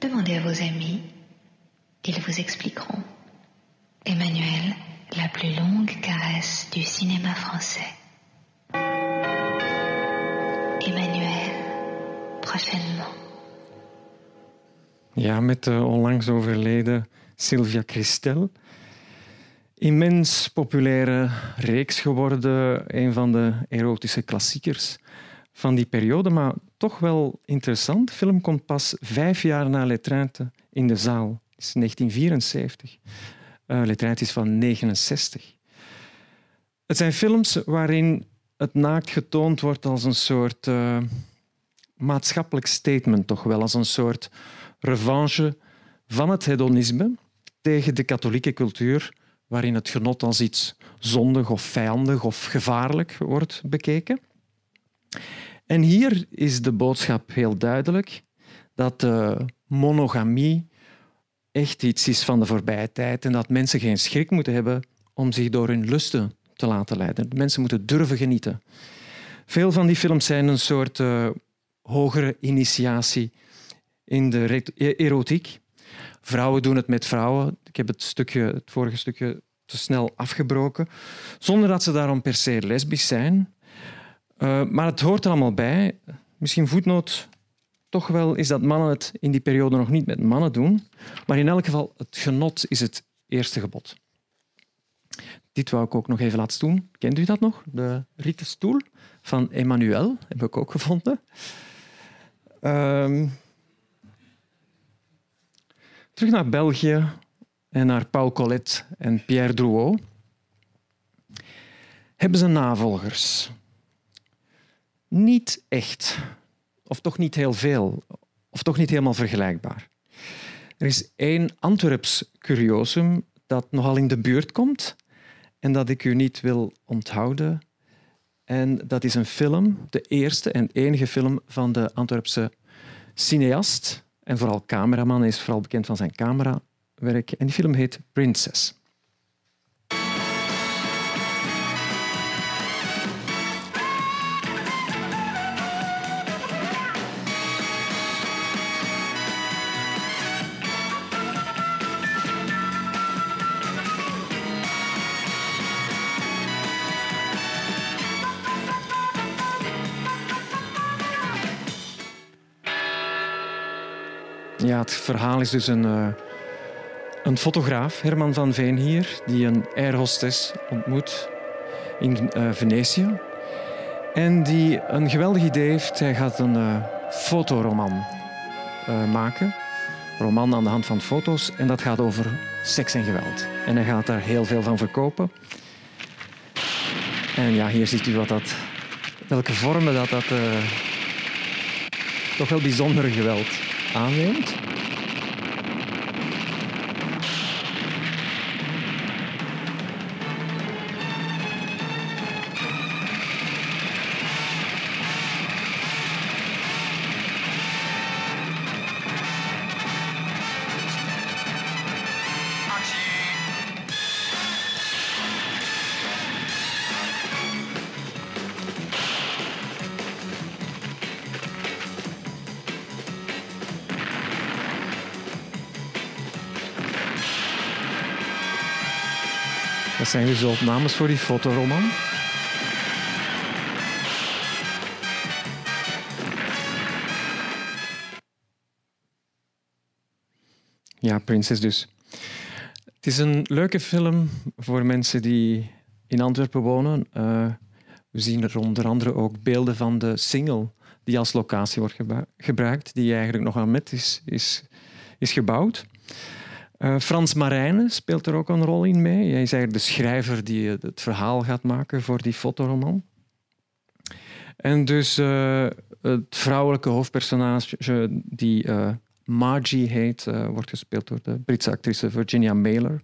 demandez à vos amis, ils vous expliqueront. Emmanuel, la plus longue caresse du cinéma français. Emmanuel, prochainement. Ja, met de onlangs overleden Sylvia Christel. Immens populaire reeks geworden, een van de erotische klassiekers van die periode, maar toch wel interessant. De film komt pas vijf jaar na Letreinte in de zaal. Het is 1974. Uh, Letreinte is van 69. Het zijn films waarin het naakt getoond wordt als een soort uh, maatschappelijk statement toch wel, als een soort revanche van het hedonisme tegen de katholieke cultuur, waarin het genot als iets zondig of vijandig of gevaarlijk wordt bekeken. En hier is de boodschap heel duidelijk dat monogamie echt iets is van de voorbije tijd en dat mensen geen schrik moeten hebben om zich door hun lusten te laten leiden. Mensen moeten durven genieten. Veel van die films zijn een soort uh, hogere initiatie in de e-, erotiek. Vrouwen doen het met vrouwen. Ik heb het, stukje, het vorige stukje te snel afgebroken, zonder dat ze daarom per se lesbisch zijn. Uh, maar het hoort er allemaal bij. Misschien voetnoot toch wel is dat mannen het in die periode nog niet met mannen doen. Maar in elk geval, het genot is het eerste gebod. Dit wou ik ook nog even laten doen. Kent u dat nog? De rieten stoel van Emmanuel heb ik ook gevonden. Um, terug naar België en naar Paul Collet en Pierre Drouot. Hebben ze navolgers? Niet echt. Of toch niet heel veel. Of toch niet helemaal vergelijkbaar. Er is één Antwerps curiosum dat nogal in de buurt komt en dat ik u niet wil onthouden. En dat is een film, de eerste en enige film van de Antwerpse cineast en vooral cameraman. Hij is vooral bekend van zijn camerawerk. En die film heet Princess. Ja, het verhaal is dus een, uh, een fotograaf, Herman van Veen hier, die een airhostess ontmoet in uh, Venetië. En die een geweldig idee heeft. Hij gaat een uh, fotoroman maken. Roman aan de hand van foto's. En dat gaat over seks en geweld. En hij gaat daar heel veel van verkopen. En ja, hier ziet u wat dat, welke vormen dat, dat toch wel bijzondere geweld Ambient. Zijn dus de opnames voor die fotoroman. Ja, Prinses dus. Het is een leuke film voor mensen die in Antwerpen wonen. Uh, we zien er onder andere ook beelden van de single die als locatie wordt gebruikt, die eigenlijk nog aan met is, is, is gebouwd. Uh, Frans Marijnen speelt er ook een rol in mee. Hij is eigenlijk de schrijver die het verhaal gaat maken voor die fotoroman. En dus uh, het vrouwelijke hoofdpersonage, die Margie heet, wordt gespeeld door de Britse actrice Virginia Mailer.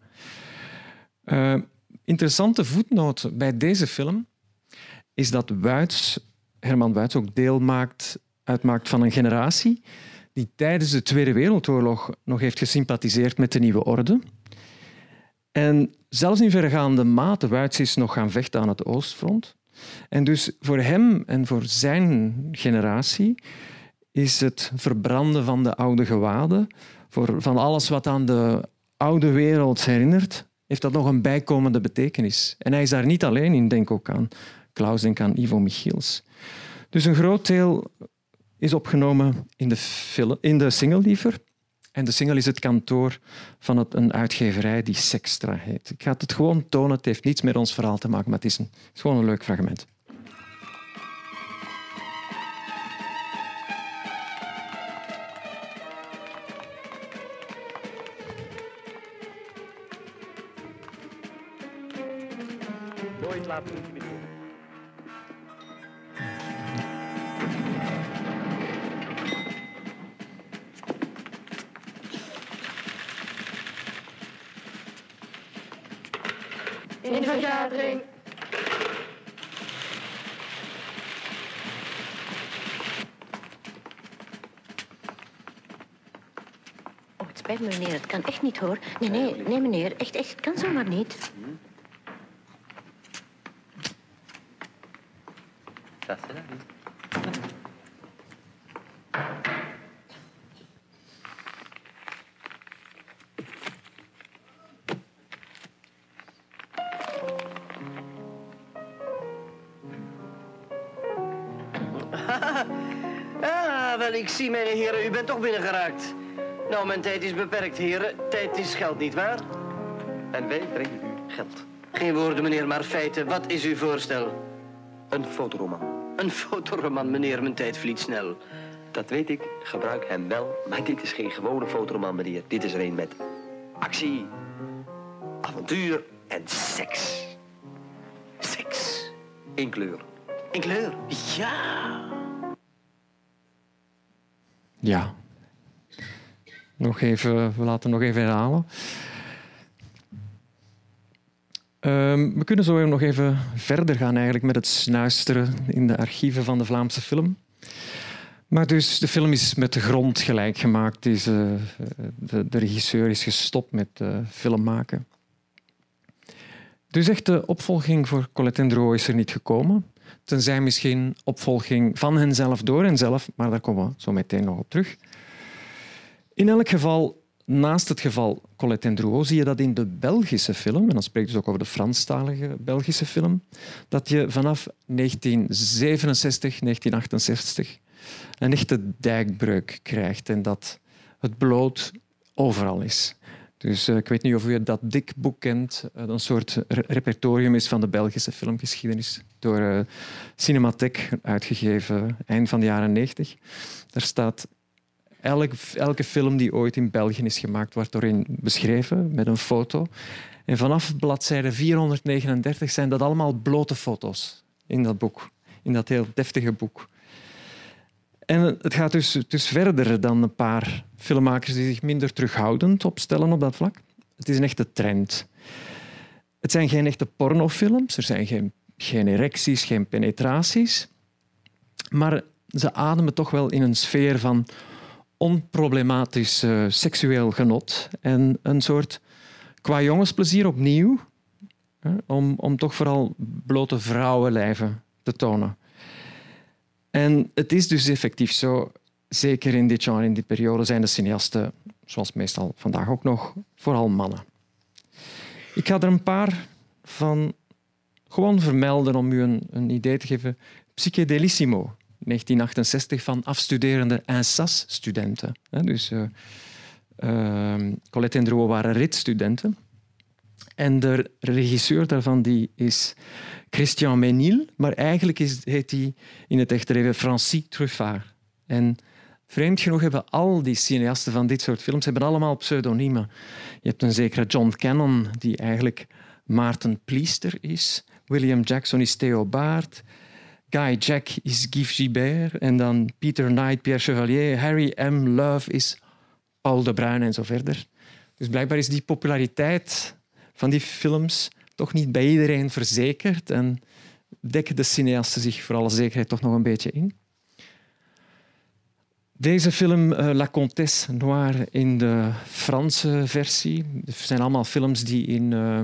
interessante voetnoot bij deze film is dat Wuits, Herman Wuits ook deel maakt, uitmaakt van een generatie die tijdens de Tweede Wereldoorlog nog heeft gesympathiseerd met de nieuwe orde. En zelfs in vergaande mate Wuits is nog gaan vechten aan het Oostfront. En dus voor hem en voor zijn generatie is het verbranden van de oude gewaden, voor, van alles wat aan de oude wereld herinnert, heeft dat nog een bijkomende betekenis. En hij is daar niet alleen in, denk ook aan Klaus, denk aan Ivo Michiels. Dus een groot deel is opgenomen in de, in de single liever. En de single is het kantoor van het, een uitgeverij die Sextra heet. Ik ga het gewoon tonen. Het heeft niets met ons verhaal te maken, maar het is, een, gewoon een leuk fragment. In de vergadering. Oh, het spijt me, meneer. Het kan echt niet, hoor. Nee, nee, nee, meneer. Echt, echt. Het kan zomaar niet. Dat is het wel, ik zie, mijn heren, u bent toch binnengeraakt. Nou, mijn tijd is beperkt, heren. Tijd is geld, nietwaar? En wij brengen u geld. Geen woorden, meneer, maar feiten. Wat is uw voorstel? Een fotoroman. Een fotoroman, meneer. Mijn tijd vliet snel. Dat weet ik, gebruik hem wel. Maar dit is geen gewone fotoroman, meneer. Dit is er een met actie, avontuur en seks. Seks. In kleur. In kleur? Ja. Ja. Nog even, we laten nog even herhalen. Ehm, we kunnen zo nog even verder gaan eigenlijk met het snuisteren in de archieven van de Vlaamse film. Maar dus de film is met de grond gelijk gemaakt. Deze, de, de regisseur is gestopt met uh, film maken. Dus echt de opvolging voor Colette en Dro is er niet gekomen. Tenzij misschien opvolging van henzelf door henzelf, maar daar komen we zo meteen nog op terug. In elk geval, naast het geval Colette en Drouot, zie je dat in de Belgische film, en dan spreek ik dus ook over de Franstalige Belgische film, dat je vanaf 1967, 1968 een echte dijkbreuk krijgt en dat het bloot overal is. Dus uh, ik weet niet of u dat dik boek kent. Uh, een soort repertorium is van de Belgische filmgeschiedenis door uh, uitgegeven eind van de jaren 90. Daar staat elke, elke film die ooit in België is gemaakt, wordt erin beschreven met een foto. En vanaf bladzijde 439 zijn dat allemaal blote foto's in dat boek, in dat heel deftige boek. En het gaat dus, verder dan een paar filmmakers die zich minder terughoudend opstellen op dat vlak. Het is een echte trend. Het zijn geen echte pornofilms, er zijn geen, geen erecties, geen penetraties. Maar ze ademen toch wel in een sfeer van onproblematisch seksueel genot en een soort qua jongensplezier opnieuw, hè, om, om toch vooral blote vrouwenlijven te tonen. En het is dus effectief zo, zeker in dit genre, in die periode, zijn de cineasten, zoals meestal vandaag ook nog, vooral mannen. Ik ga er een paar van gewoon vermelden om u een, een idee te geven. Psychedelissimo, 1968, van afstuderende INSAS-studenten. Dus uh, Colette en Drouot waren ritstudenten. En de regisseur daarvan die is Christian Menil, maar eigenlijk is, heet hij in het echte leven Francis Truffard. En vreemd genoeg hebben al die cineasten van dit soort films hebben allemaal pseudoniemen. Je hebt een zekere John Cannon, die eigenlijk Maarten Pliester is. William Jackson is Theo Baert. Guy Jack is Guy Gibert. En dan Peter Knight, Pierre Chevalier. Harry M. Love is Paul de Bruin en zo verder. Dus blijkbaar is die populariteit van die films toch niet bij iedereen verzekerd en dekken de cineasten zich voor alle zekerheid toch nog een beetje in. Deze film, uh, La Comtesse Noire, in de Franse versie. Het zijn allemaal films die in uh,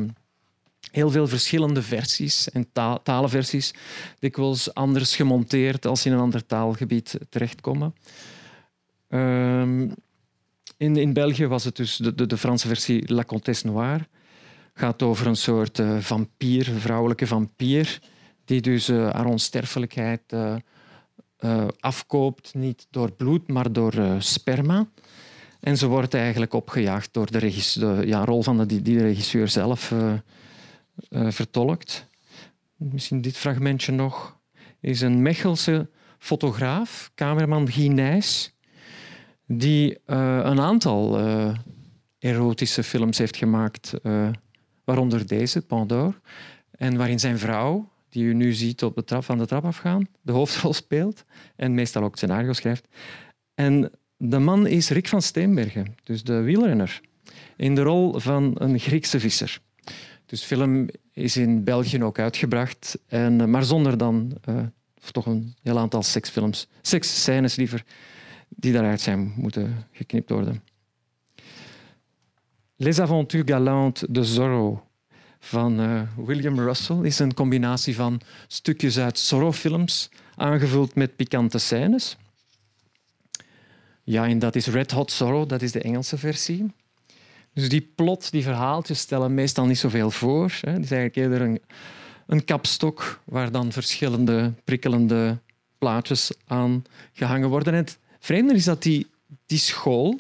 heel veel verschillende versies en ta talenversies dikwijls anders gemonteerd als in een ander taalgebied terechtkomen. Um, in, in België was het dus de, de, de Franse versie La Comtesse Noire gaat over een soort uh, vampier, vrouwelijke vampier, die dus uh, haar onsterfelijkheid uh, afkoopt, niet door bloed, maar door sperma. En ze wordt eigenlijk opgejaagd door de, de ja, rol van de, die, de regisseur zelf vertolkt. Misschien dit fragmentje nog. is een Mechelse fotograaf, cameraman Guy die een aantal erotische films heeft gemaakt waaronder deze, Pandore, en waarin zijn vrouw, die u nu ziet op de trap, van de trap afgaan, de hoofdrol speelt en meestal ook het scenario schrijft. En de man is Rick van Steenbergen, dus de wielrenner, in de rol van een Griekse visser. Dus film is in België ook uitgebracht, en, maar zonder dan of toch een heel aantal seksfilms, seksscènes liever, die daaruit zijn moeten geknipt worden. Les Aventures Galantes de Zorro van uh, William Russell is een combinatie van stukjes uit Zorro-films aangevuld met pikante scènes. Ja, en dat is Red Hot Zorro, dat is de Engelse versie. Dus die plot, die verhaaltjes stellen meestal niet zoveel voor. Hè. Het is eigenlijk eerder een, een kapstok waar dan verschillende prikkelende plaatjes aan gehangen worden. En het vreemde is dat die, die school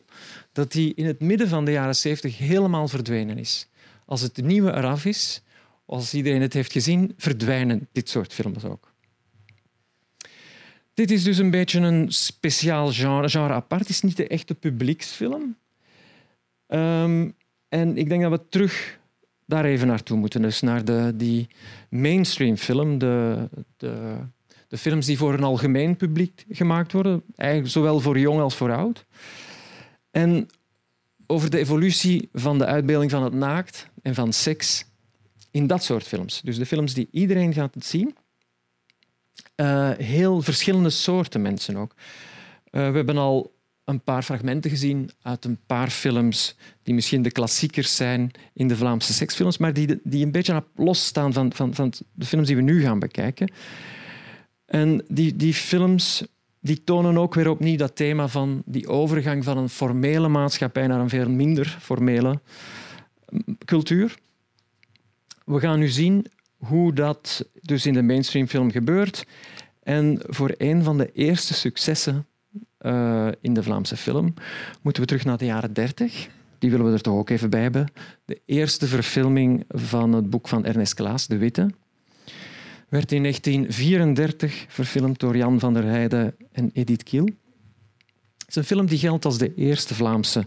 dat die in het midden van de jaren 70 helemaal verdwenen is. Als het nieuwe eraf is, als iedereen het heeft gezien, verdwijnen dit soort films ook. Dit is dus een beetje een speciaal genre, genre apart. Het is niet de echte publieksfilm. Um, en ik denk dat we terug daar even naartoe moeten. Dus naar de, die mainstream film, de, de, de films die voor een algemeen publiek gemaakt worden, eigenlijk zowel voor jong als voor oud. En over de evolutie van de uitbeelding van het naakt en van seks in dat soort films. Dus de films die iedereen gaat zien. Uh, heel verschillende soorten mensen ook. Uh, we hebben al een paar fragmenten gezien uit een paar films die misschien de klassiekers zijn in de Vlaamse seksfilms, maar die, die een beetje losstaan van, van, van de films die we nu gaan bekijken. En die, die films die tonen ook weer opnieuw dat thema van die overgang van een formele maatschappij naar een veel minder formele mm, cultuur. We gaan nu zien hoe dat dus in de mainstreamfilm gebeurt. En voor een van de eerste successen uh, in de Vlaamse film moeten we terug naar de jaren 30. Die willen we er toch ook even bij hebben. De eerste verfilming van het boek van Ernest Klaas, De Witte werd in 1934 verfilmd door Jan van der Heijden en Edith Kiel. Het is een film die geldt als de eerste Vlaamse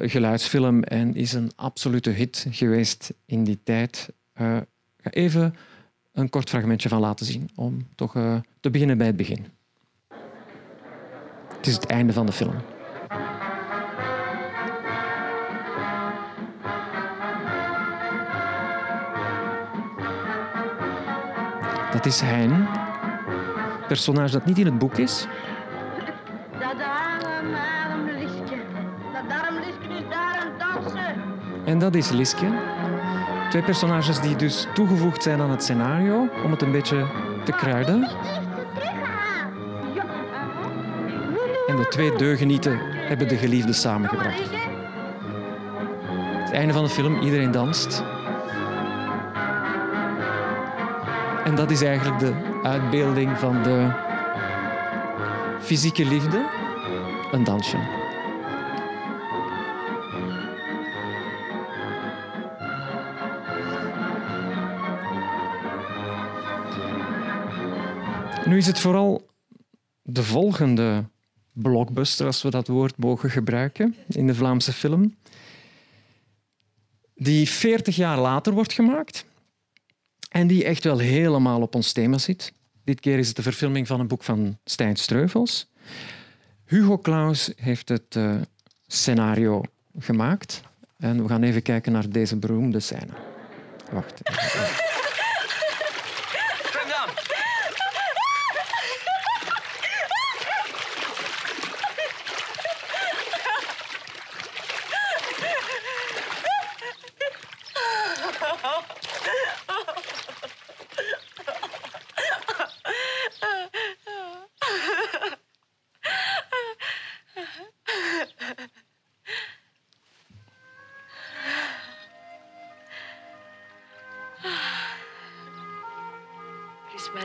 geluidsfilm en is een absolute hit geweest in die tijd. Ik ga even een kort fragmentje van laten zien om toch uh, te beginnen bij het begin. Het is het einde van de film. Dat is Hein. Personage dat niet in het boek is. Dat Liske. Liske is daar aan dansen. En dat is Liske. Twee personages die dus toegevoegd zijn aan het scenario om het een beetje te kruiden. En de twee deugenieten hebben de geliefde samengebracht. Het einde van de film, iedereen danst. En dat is eigenlijk de uitbeelding van de fysieke liefde, een dansje. Nu is het vooral de volgende blockbuster, als we dat woord mogen gebruiken, in de Vlaamse film, die 40 jaar later wordt gemaakt en die echt wel helemaal op ons thema zit. Dit keer is het de verfilming van een boek van Stijn Streuvels. Hugo Claus heeft het uh, scenario gemaakt. En we gaan even kijken naar deze beroemde scène. Wacht.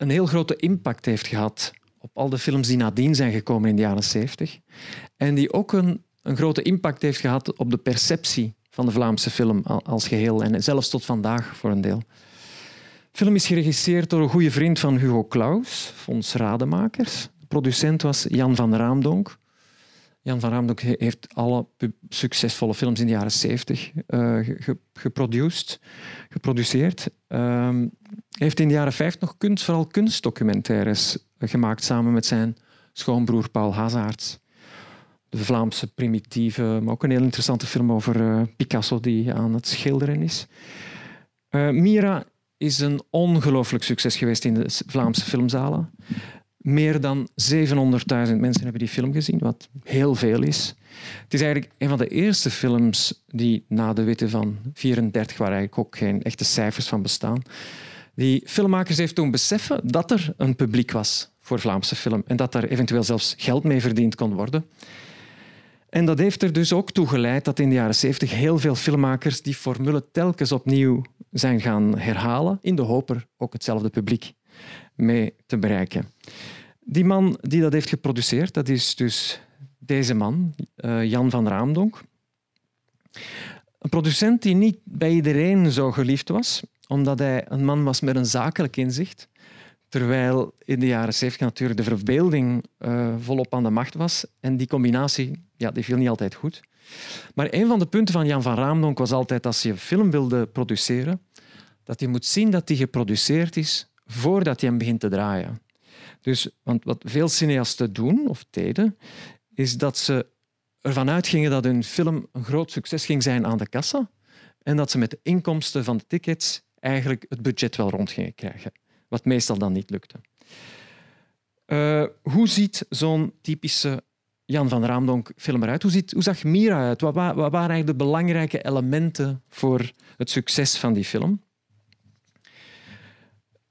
een heel grote impact heeft gehad op al de films die nadien zijn gekomen in de jaren 70. En die ook een, een grote impact heeft gehad op de perceptie van de Vlaamse film als geheel en zelfs tot vandaag voor een deel. De film is geregisseerd door een goede vriend van Hugo Claus, Fons Rademakers. De producent was Jan van Raamdonk. Jan van Raamdonk heeft alle succesvolle films in de jaren 70 uh, geproduceerd. Uh, heeft in de jaren 50 nog kunst, vooral kunstdocumentaires gemaakt samen met zijn schoonbroer Paul Hazards. De Vlaamse primitieve, maar ook een heel interessante film over uh, Picasso die aan het schilderen is. Mira is een ongelooflijk succes geweest in de Vlaamse filmzalen. Meer dan 700.000 mensen hebben die film gezien, wat heel veel is. Het is eigenlijk een van de eerste films die na de witte van 34, waar eigenlijk ook geen echte cijfers van bestaan, die filmmakers heeft toen beseffen dat er een publiek was voor Vlaamse film en dat er eventueel zelfs geld mee verdiend kon worden. En dat heeft er dus ook toe geleid dat in de jaren 70 heel veel filmmakers die formule telkens opnieuw zijn gaan herhalen, in de hoop er ook hetzelfde publiek mee te bereiken. Die man die dat heeft geproduceerd, dat is dus deze man, uh, Jan van Raamdonk. Een producent die niet bij iedereen zo geliefd was, omdat hij een man was met een zakelijk inzicht. Terwijl in de jaren 70 natuurlijk de verbeelding uh, volop aan de macht was. En die combinatie ja, die viel niet altijd goed. Maar een van de punten van Jan van Raamdonk was altijd als je een film wilde produceren, dat je moet zien dat die geproduceerd is voordat je hem begint te draaien. Dus, want wat veel cineasten doen, of deden, is dat ze ervan uitgingen dat hun film een groot succes ging zijn aan de kassa en dat ze met de inkomsten van de tickets eigenlijk het budget wel rond gingen krijgen, wat meestal dan niet lukte. Uh, hoe ziet zo'n typische Jan van Raamdonk film eruit? Hoe, ziet, hoe zag Mira uit? Wat, wat waren eigenlijk de belangrijke elementen voor het succes van die film?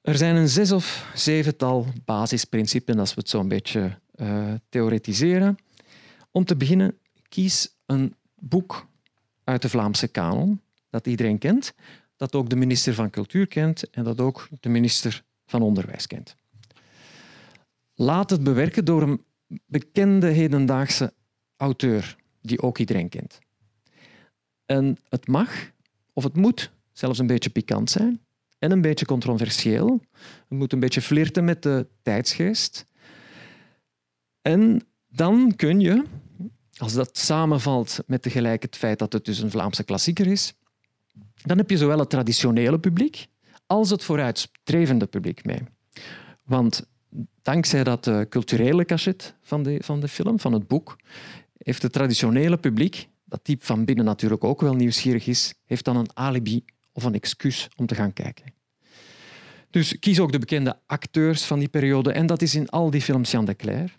Er zijn een zes of zevental basisprincipes, als we het zo een beetje uh, theoretiseren. Om te beginnen, kies een boek uit de Vlaamse kanon dat iedereen kent, dat ook de minister van Cultuur kent en dat ook de minister van Onderwijs kent. Laat het bewerken door een bekende hedendaagse auteur die ook iedereen kent. En het mag, of het moet, zelfs een beetje pikant zijn en een beetje controversieel. Het moet een beetje flirten met de tijdsgeest. En dan kun je, als dat samenvalt met tegelijk het feit dat het dus een Vlaamse klassieker is, dan heb je zowel het traditionele publiek als het vooruitstrevende publiek mee. Want dankzij dat uh, culturele cachet van de, van de film, van het boek, heeft het traditionele publiek, dat diep van binnen natuurlijk ook wel nieuwsgierig is, heeft dan een alibi of een excuus om te gaan kijken. Dus kies ook de bekende acteurs van die periode. En dat is in al die films Jan de Cler.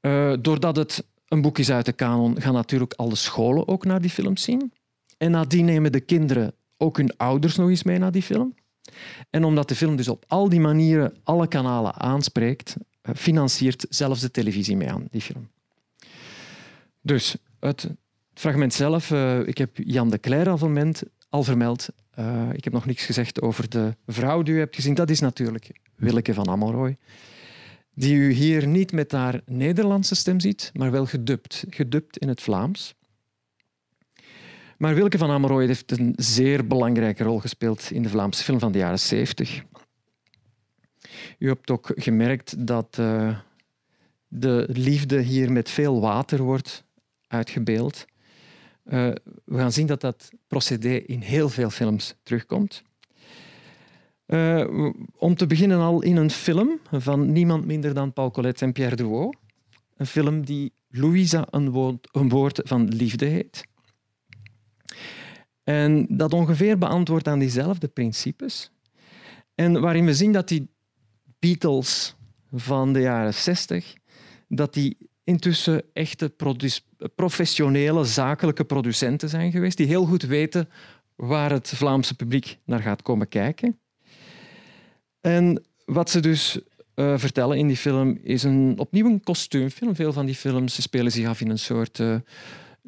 Uh, doordat het een boek is uit de kanon, gaan natuurlijk alle scholen ook naar die films zien. En nadien nemen de kinderen ook hun ouders nog eens mee naar die film. En omdat de film dus op al die manieren alle kanalen aanspreekt, eh, financiert zelfs de televisie mee aan die film. Dus het fragment zelf, uh, ik heb Jan de Cler al vermeld. Uh, ik heb nog niks gezegd over de vrouw die u hebt gezien. Dat is natuurlijk Willeke van Amelrooy. Die u hier niet met haar Nederlandse stem ziet, maar wel gedubt. Gedubt in het Vlaams. Maar Wilke van Amerooy heeft een zeer belangrijke rol gespeeld in de Vlaamse film van de jaren 70. U hebt ook gemerkt dat uh, de liefde hier met veel water wordt uitgebeeld. Uh, we gaan zien dat dat procedé in heel veel films terugkomt. Uh, om te beginnen al in een film van niemand minder dan Paul Colette en Pierre Drouot. Een film die Louisa een woord, een woord van liefde heet. En dat ongeveer beantwoordt aan diezelfde principes. En waarin we zien dat die Beatles van de jaren 60, dat die intussen echte professionele, zakelijke producenten zijn geweest, die heel goed weten waar het Vlaamse publiek naar gaat komen kijken. En wat ze dus uh, vertellen in die film is een, opnieuw een kostuumfilm. Veel van die films spelen zich af in een soort uh,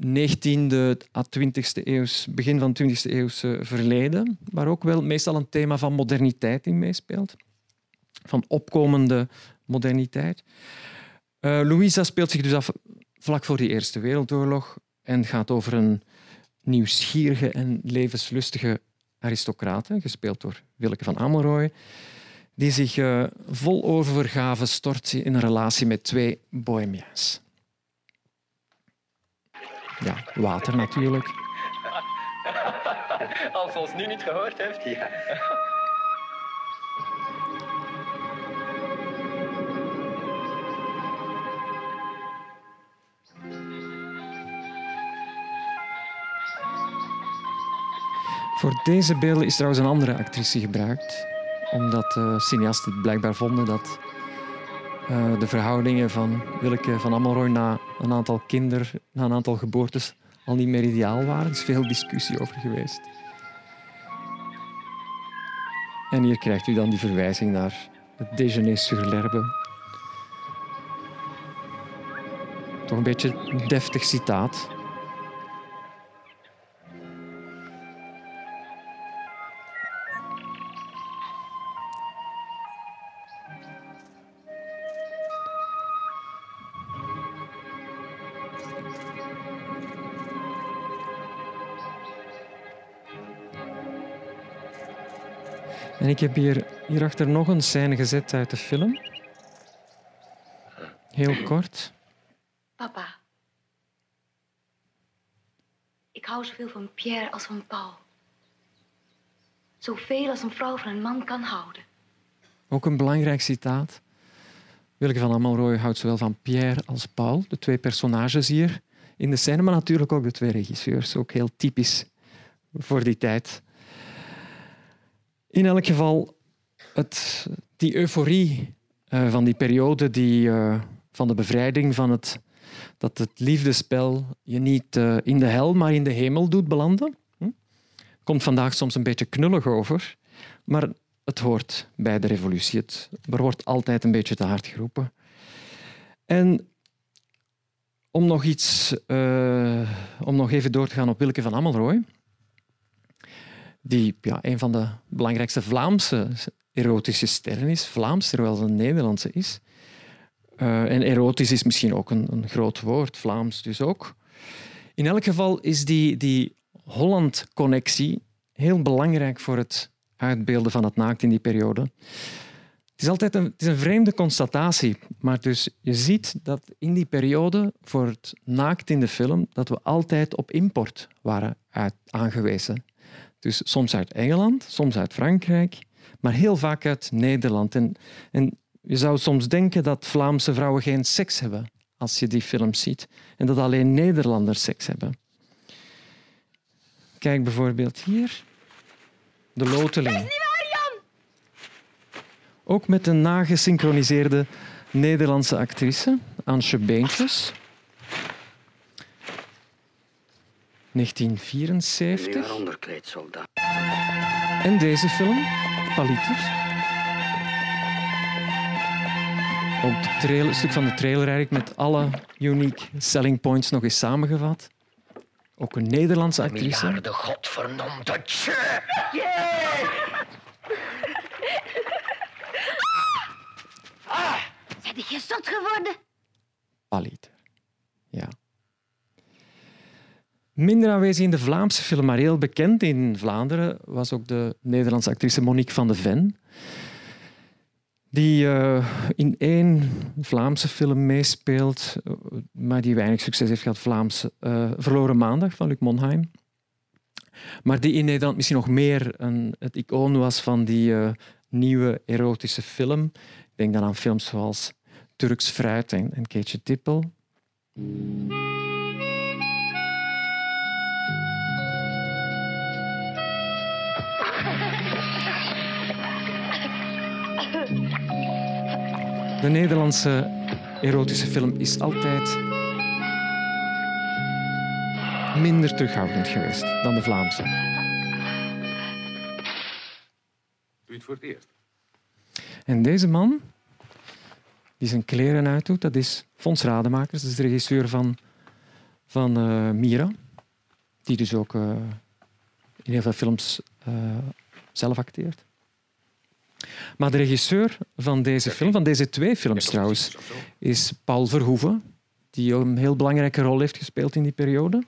19e à 20e eeuws, begin van 20e eeuwse verleden, waar ook wel meestal een thema van moderniteit in meespeelt, van opkomende moderniteit. Uh, Louisa speelt zich dus af vlak voor de Eerste Wereldoorlog en gaat over een nieuwsgierige en levenslustige aristocrate, gespeeld door Willeke van Amelrooy, die zich uh, vol overgave stort in een relatie met twee bohemians. Ja, water natuurlijk. Als ze ons nu niet gehoord heeft. Ja. Voor deze beelden is trouwens een andere actrice gebruikt, omdat uh, cineasten blijkbaar vonden dat uh, de verhoudingen van Willeke van Amelrooy na een aantal kinder, na een aantal geboortes al niet meer ideaal waren. Er is veel discussie over geweest. En hier krijgt u dan die verwijzing naar het déjeuner sur l'herbe. Toch een beetje een deftig citaat. En ik heb hier, hierachter nog een scène gezet uit de film. Heel kort. Papa. Ik hou zoveel van Pierre als van Paul. Zoveel als een vrouw van een man kan houden. Ook een belangrijk citaat. Willeke van Amalroy houdt zowel van Pierre als Paul, de twee personages hier in de scène, maar natuurlijk ook de twee regisseurs. Ook heel typisch voor die tijd. In elk geval, het, die euforie uh, van die periode die, uh, van de bevrijding, van het, dat het liefdespel je niet uh, in de hel, maar in de hemel doet belanden, hm? komt vandaag soms een beetje knullig over, maar het hoort bij de revolutie. Het, er wordt altijd een beetje te hard geroepen. En om nog, iets, om nog even door te gaan op Wilke van Amelrooy die ja, een van de belangrijkste Vlaamse erotische sterren is. Vlaams, terwijl ze een Nederlandse is. Uh, en erotisch is misschien ook een, een, groot woord, Vlaams dus ook. In elk geval is die, die Holland-connectie heel belangrijk voor het uitbeelden van het naakt in die periode. Het is altijd een, het is een vreemde constatatie, maar dus je ziet dat in die periode voor het naakt in de film dat we altijd op import waren aangewezen. Dus soms uit Engeland, soms uit Frankrijk, maar heel vaak uit Nederland. En, en je zou soms denken dat Vlaamse vrouwen geen seks hebben als je die films ziet. En dat alleen Nederlanders seks hebben. Kijk bijvoorbeeld hier. De loteling. Dat is niet waar, Jan! Ook met een nagesynchroniseerde Nederlandse actrice, Ansje Beentjes. 1974. En deze film, Paliter. Ook het trailer, stuk van de trailer eigenlijk met alle unique selling points nog eens samengevat. Ook een Nederlandse actrice. Miljarden godvernomde tje! Ah, zijn je zot geworden? Paliter. Ja. Minder aanwezig in de Vlaamse film, maar heel bekend in Vlaanderen, was ook de Nederlandse actrice Monique van de Ven. Die uh, in één Vlaamse film meespeelt, maar die weinig succes heeft gehad, Vlaams uh, Verloren Maandag van Luc Monheim. Maar die in Nederland misschien nog meer een, het icoon was van die nieuwe erotische film. Ik denk dan aan films zoals Turks Fruit en, en Keetje Tippel. De Nederlandse erotische film is altijd minder terughoudend geweest dan de Vlaamse. Doe het voor het eerst. En deze man, die zijn kleren uitdoet, dat is Fons Rademakers, dat is de regisseur van, van uh, Mira, die dus ook uh, in heel veel films uh, zelf acteert. Maar de regisseur van deze film, van deze twee films trouwens, is Paul Verhoeven. die een heel belangrijke rol heeft gespeeld in die periode.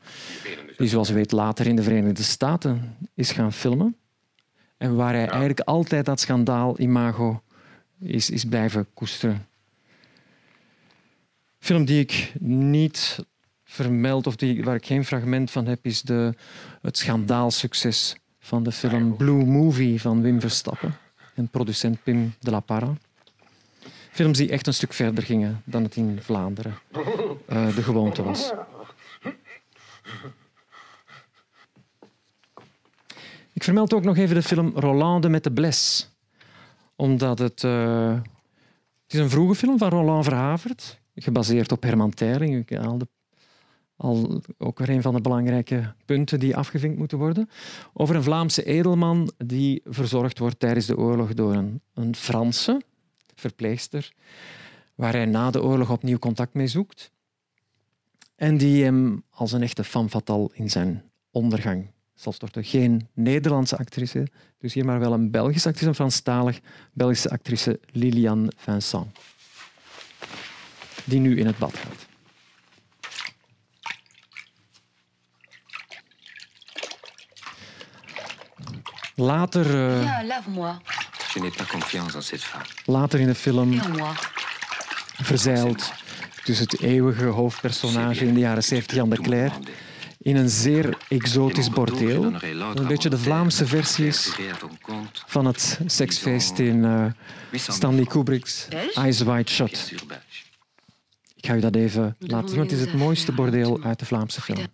Die, zoals u weet, later in de Verenigde Staten is gaan filmen. En waar hij eigenlijk altijd dat schandaal-imago is, is blijven koesteren. film die ik niet vermeld, of die, waar ik geen fragment van heb, is de, het schandaalsucces van de film Blue Movie van Wim Verstappen en producent Pim de la Parra. Films die echt een stuk verder gingen dan het in Vlaanderen uh, de gewoonte was. Ik vermeld ook nog even de film Rolande met de Bles. Omdat het... Uh, het is een vroege film van Roland Verhavert, gebaseerd op Herman. Al, de, al ook weer een van de belangrijke punten die afgevinkt moeten worden. Over een Vlaamse edelman die verzorgd wordt tijdens de oorlog door een, een Franse verpleegster, waar hij na de oorlog opnieuw contact mee zoekt. En die hem als een echte femme fatale in zijn ondergang zal storten. Geen Nederlandse actrice, dus hier maar wel een Belgische actrice, een Franstalig Belgische actrice Liliane Vincent, die nu in het bad gaat. Later. Uh, ja, lave-moi. Je n'ai pas confiance en cette femme. Later in de film verzeild tussen het eeuwige hoofdpersonage in de jaren 70, Jan de Cler, in een zeer exotisch bordeel. Een beetje de Vlaamse versie is van het seksfeest in uh, Stanley Kubrick's Eyes Wide Shut. Ik ga u dat even laten zien, want het is het mooiste bordeel uit de Vlaamse film.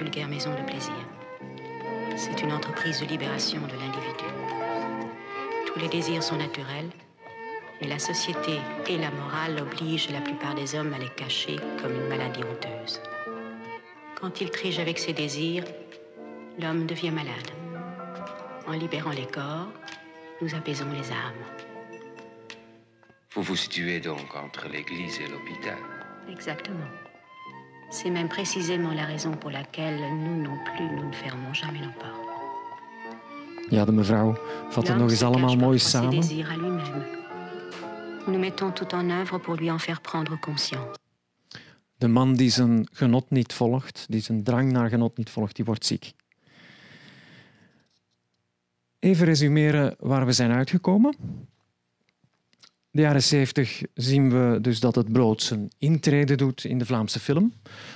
Vulgaire maison de plaisir. C'est une entreprise de libération de l'individu. Tous les désirs sont naturels, mais la société et la morale obligent la plupart des hommes à les cacher comme une maladie honteuse. Quand il triche avec ses désirs, l'homme devient malade. En libérant les corps, nous apaisons les âmes. Vous vous situez donc entre l'église et l'hôpital. Exactement. C'est même précisément la raison pour laquelle nous non plus, nous ne fermons jamais nos portes. Ja, de mevrouw vat het nog eens allemaal mooi samen. Nous mettons tout en œuvre pour lui en faire prendre conscience. De man die zijn genot niet volgt, die zijn drang naar genot niet volgt, die wordt ziek. Even resumeren waar we zijn uitgekomen de jaren 70 zien we dus dat het brood zijn intrede doet in de Vlaamse film,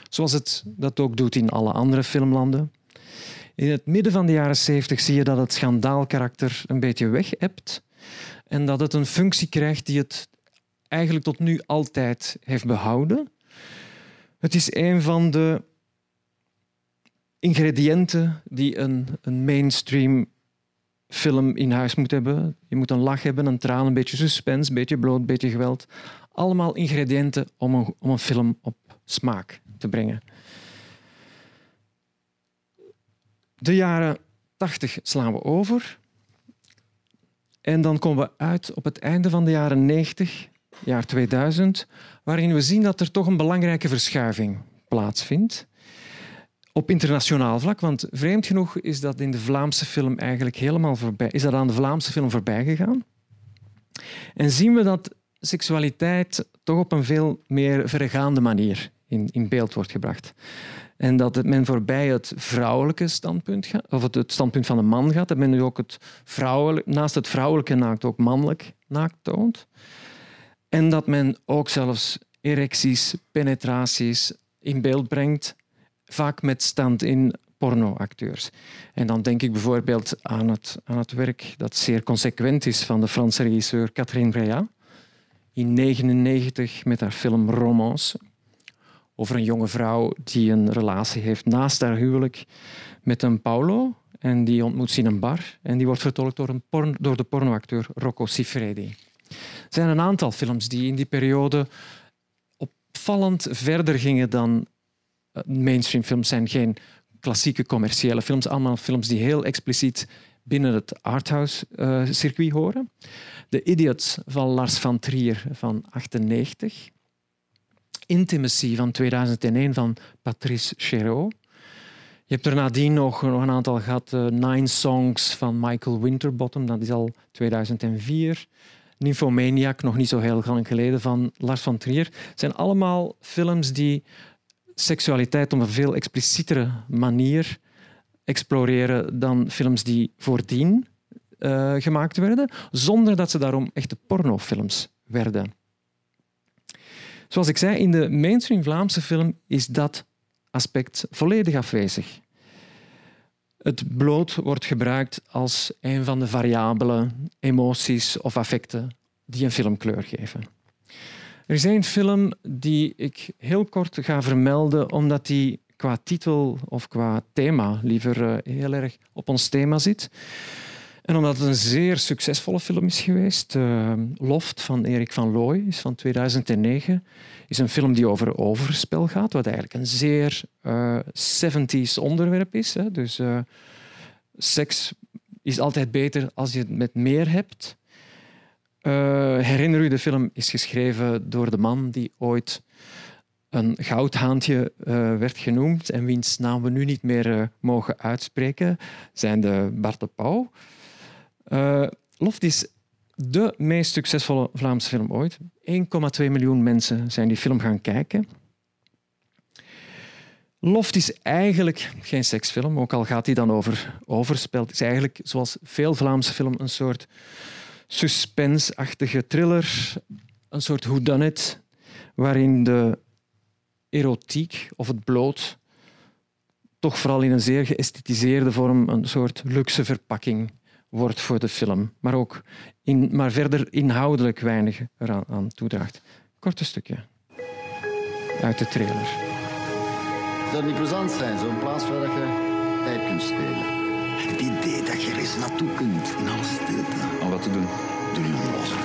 zoals het dat ook doet in alle andere filmlanden. In het midden van de jaren 70 zie je dat het schandaalkarakter een beetje weg hebt en dat het een functie krijgt die het eigenlijk tot nu altijd heeft behouden. Het is een van de ingrediënten die een, een mainstream film in huis moet hebben. Je moet een lach hebben, een traan, een beetje suspense, een beetje bloot, een beetje geweld. Allemaal ingrediënten om een, om een film op smaak te brengen. De jaren 80 slaan we over. En dan komen we uit op het einde van de jaren 90, jaar 2000, waarin we zien dat er toch een belangrijke verschuiving plaatsvindt op internationaal vlak. Want vreemd genoeg is dat in de Vlaamse film eigenlijk helemaal voorbij, is dat aan de Vlaamse film voorbij gegaan. En zien we dat seksualiteit toch op een veel meer verregaande manier in, in beeld wordt gebracht. En dat men voorbij het vrouwelijke standpunt gaat, of het, het standpunt van de man gaat, dat men nu ook het naast het vrouwelijke naakt ook mannelijk naakt toont. En dat men ook zelfs erecties, penetraties in beeld brengt, vaak met stand in pornoacteurs. En dan denk ik bijvoorbeeld aan het, aan het werk dat zeer consequent is van de Franse regisseur Catherine Breillat in 1999 met haar film Romance over een jonge vrouw die een relatie heeft naast haar huwelijk met een Paulo. En die ontmoet ze in een bar en die wordt vertolkt door, een door de pornoacteur Rocco Siffredi. Er zijn een aantal films die in die periode opvallend verder gingen dan mainstream films. zijn geen klassieke commerciële films, allemaal films die heel expliciet binnen het arthouse-circuit uh, horen. The Idiots van Lars van Trier van 1998. Intimacy van 2001 van Patrice Chéreau. Je hebt er nadien nog, nog een aantal gehad. Uh, Nine Songs van Michael Winterbottom, dat is al 2004. Nymphomaniac, nog niet zo heel lang geleden, van Lars van Trier. Het zijn allemaal films die seksualiteit op een veel explicietere manier exploreren dan films die voordien uh, gemaakt werden, zonder dat ze daarom echte pornofilms werden. Zoals ik zei, in de mainstream Vlaamse film is dat aspect volledig afwezig. Het bloot wordt gebruikt als een van de variabele emoties of affecten die een film kleur geven. Er is een film die ik heel kort ga vermelden, omdat die qua titel of qua thema liever eh, heel erg op ons thema zit. En omdat het een zeer succesvolle film is geweest, uh, Loft van Erik van Looy is van 2009, is een film die over overspel gaat, wat eigenlijk een zeer uh, eh, 70s onderwerp is. Hè. Dus seks is altijd beter als je het met meer hebt. Herinner u, de film is geschreven door de man die ooit een goudhaantje uh, werd genoemd en wiens naam we nu niet meer mogen uitspreken, zijn de Bart de Pauw. Loft is de meest succesvolle Vlaamse film ooit. 1,2 miljoen mensen zijn die film gaan kijken. Loft is eigenlijk geen seksfilm, ook al gaat hij dan over overspel. Het is eigenlijk, zoals veel Vlaamse films, een soort suspense-achtige thriller, een soort whodunit, waarin de erotiek of het bloot toch vooral in een zeer geësthetiseerde vorm een soort luxe verpakking wordt voor de film, maar ook in, maar verder inhoudelijk weinig eraan aan toedraagt. Korte stukje uit de trailer. Zou het niet plezant zijn, zo'n plaats waar je tijd kunt spelen? Het idee dat je er eens naartoe kunt, in alle stilte. Om wat te doen? Doe je onnozel.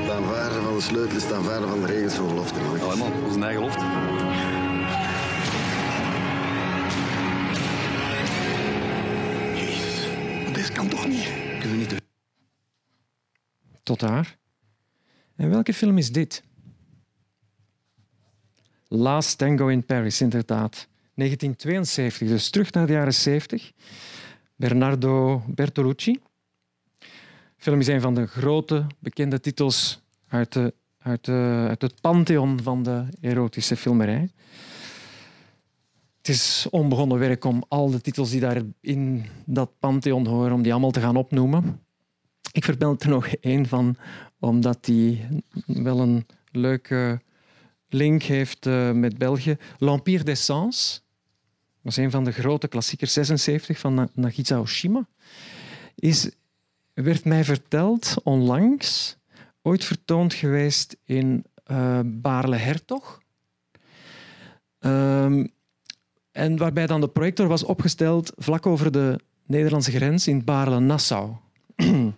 Het aanvaarden van de sleutel is het aanvaarden van de regels van belofte. Allemaal, onze eigen belofte. Dit kan toch niet? Kunnen we niet... Tot daar. En welke film is dit? Last Tango in Paris, inderdaad. 1972, dus terug naar de jaren 70. Bernardo Bertolucci. De film is een van de grote bekende titels uit, de, uit, het pantheon van de erotische filmerij. Het is onbegonnen werk om al de titels die daar in dat pantheon horen, om die allemaal te gaan opnoemen. Ik vermeld er nog één van, omdat die wel een leuke link heeft uh, met België. L'Empire d'Essence. Dat is een van de grote klassiekers, 76 van Nagisa Oshima. Is, werd mij verteld onlangs, ooit vertoond geweest in uh, Baarle-Hertog. Um, en waarbij dan de projector was opgesteld vlak over de Nederlandse grens in Baarle-Nassau.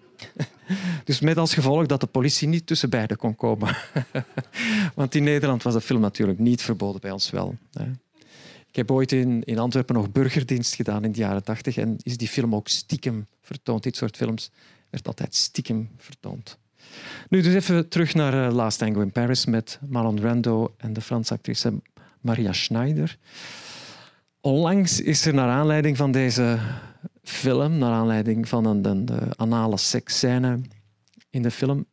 dus met als gevolg dat de politie niet tussen beiden kon komen. Want in Nederland was de film natuurlijk niet verboden, bij ons wel. Ik heb ooit in, in Antwerpen nog burgerdienst gedaan in de jaren tachtig en is die film ook stiekem vertoond. Dit soort films werd altijd stiekem vertoond. Nu dus even terug naar uh, Last Tango in Paris met Marlon Brando en de Franse actrice Maria Schneider. Onlangs is er naar aanleiding van deze film, naar aanleiding van een, de, de anale seksscène, in de film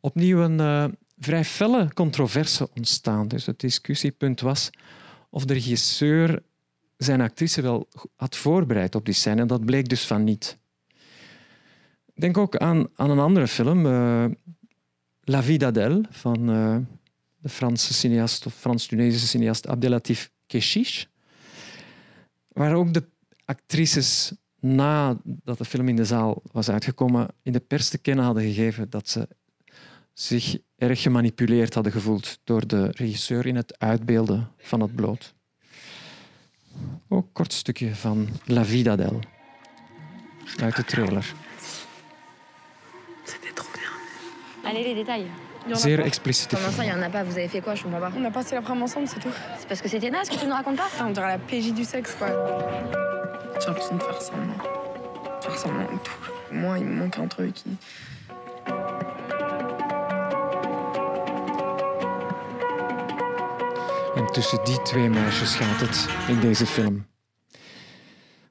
opnieuw een uh, vrij felle controverse ontstaan. Dus het discussiepunt was of de regisseur zijn actrice wel had voorbereid op die scène. En dat bleek dus van niet. Denk ook aan, aan een andere film, uh, La Vie d'Adèle, van uh, de Franse cineast of Frans-Tunesische cineast Abdelatif Keshish, waar ook de actrices nadat de film in de zaal was uitgekomen in de pers te kennen hadden gegeven dat ze zich erg gemanipuleerd hadden gevoeld door de regisseur in het uitbeelden van het bloot. Ook een kort stukje van La Vie d'Adèle uit de trailer. Allez, les détails. Zeer expliciete Comment ça, il y en a pas Vous avez fait quoi Je comprends pas. On a passé l'après-midi ensemble, c'est tout. C'est parce que c'était naze que tu ne racontes pas On dirait la PJ du sexe, quoi. J'ai l'impression de faire semblant. Faire semblant de tout. Moi, il me manque un truc. Qui... En tussen die twee meisjes gaat het in deze film.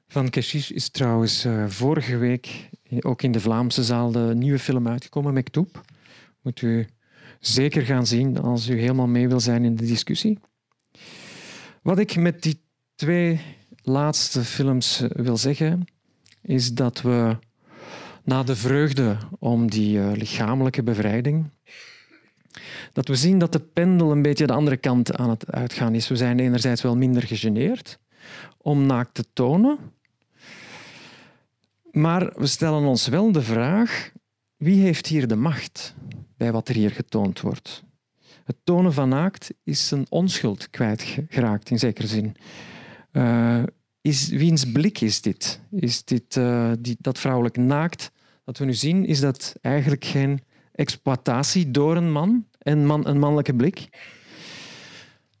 Van Keshish is trouwens uh, vorige week ook in de Vlaamse zaal de nieuwe film uitgekomen, Mektoub. Moet u zeker gaan zien als u helemaal mee wil zijn in de discussie. Wat ik met die twee laatste films eh, wil zeggen, is dat we na de vreugde om die uh, lichamelijke bevrijding, dat we zien dat de pendel een beetje de andere kant aan het uitgaan is. We zijn enerzijds wel minder gegeneerd om naakt te tonen, maar we stellen ons wel de vraag, wie heeft hier de macht bij wat er hier getoond wordt? Het tonen van naakt is een onschuld kwijtgeraakt in zekere zin. Uh, is, wiens blik is dit? Is dit uh, die, dat vrouwelijk naakt dat we nu zien, is dat eigenlijk geen exploitatie door een man en man, een mannelijke blik?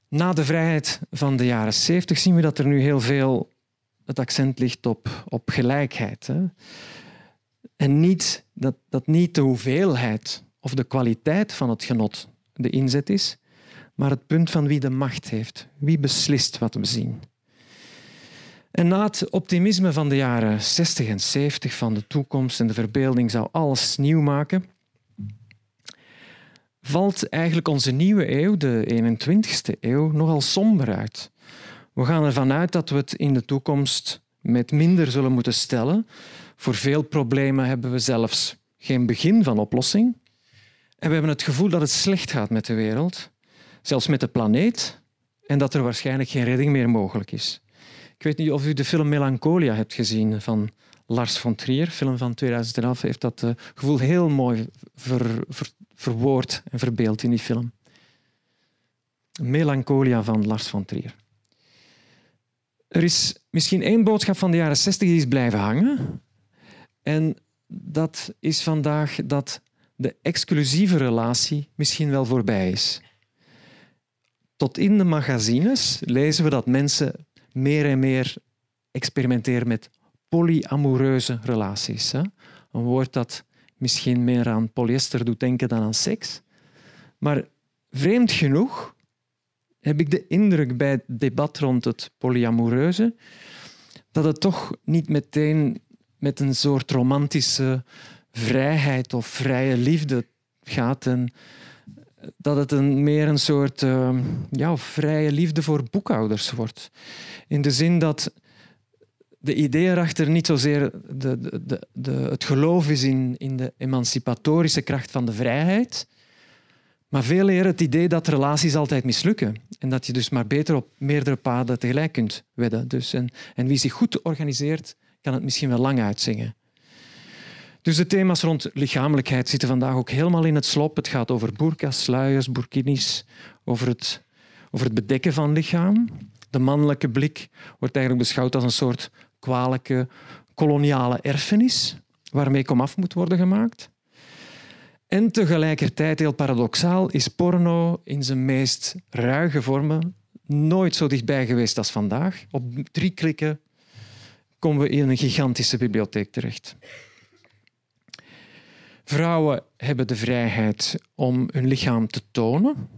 Na de vrijheid van de jaren 70 zien we dat er nu heel veel het accent ligt op, op gelijkheid. Hè? En niet, dat, dat niet de hoeveelheid of de kwaliteit van het genot de inzet is, maar het punt van wie de macht heeft, wie beslist wat we zien. En na het optimisme van de jaren 60 en 70 van de toekomst en de verbeelding zou alles nieuw maken, valt eigenlijk onze nieuwe eeuw, de 21ste eeuw, nogal somber uit. We gaan ervan uit dat we het in de toekomst met minder zullen moeten stellen. Voor veel problemen hebben we zelfs geen begin van oplossing. En we hebben het gevoel dat het slecht gaat met de wereld, zelfs met de planeet, en dat er waarschijnlijk geen redding meer mogelijk is. Ik weet niet of u de film Melancholia hebt gezien van Lars von Trier, film van 2011, heeft dat uh, gevoel heel mooi ver, ver, verwoord en verbeeld in die film. Melancholia van Lars von Trier. Er is misschien één boodschap van de jaren 60 die is blijven hangen. En dat is vandaag dat de exclusieve relatie misschien wel voorbij is. Tot in de magazines lezen we dat mensen meer en meer experimenteren met polyamoreuze relaties. Een woord dat misschien meer aan polyester doet denken dan aan seks. Maar vreemd genoeg heb ik de indruk bij het debat rond het polyamoreuze dat het toch niet meteen met een soort romantische vrijheid of vrije liefde gaat. En dat het een, meer een soort uh, ja, vrije liefde voor boekhouders wordt. In de zin dat de idee erachter niet zozeer de, de, de, het geloof is in, in de emancipatorische kracht van de vrijheid, maar veel eer het idee dat relaties altijd mislukken en dat je dus maar beter op meerdere paden tegelijk kunt wedden. Dus en, en wie zich goed organiseert, kan het misschien wel lang uitzingen. Dus de thema's rond lichamelijkheid zitten vandaag ook helemaal in het slop. Het gaat over burkas, sluiers, burkinis, over het, over het bedekken van lichaam. De mannelijke blik wordt eigenlijk beschouwd als een soort kwalijke koloniale erfenis waarmee komaf moet worden gemaakt. En tegelijkertijd, heel paradoxaal, is porno in zijn meest ruige vormen nooit zo dichtbij geweest als vandaag. Op drie klikken komen we in een gigantische bibliotheek terecht. Vrouwen hebben de vrijheid om hun lichaam te tonen.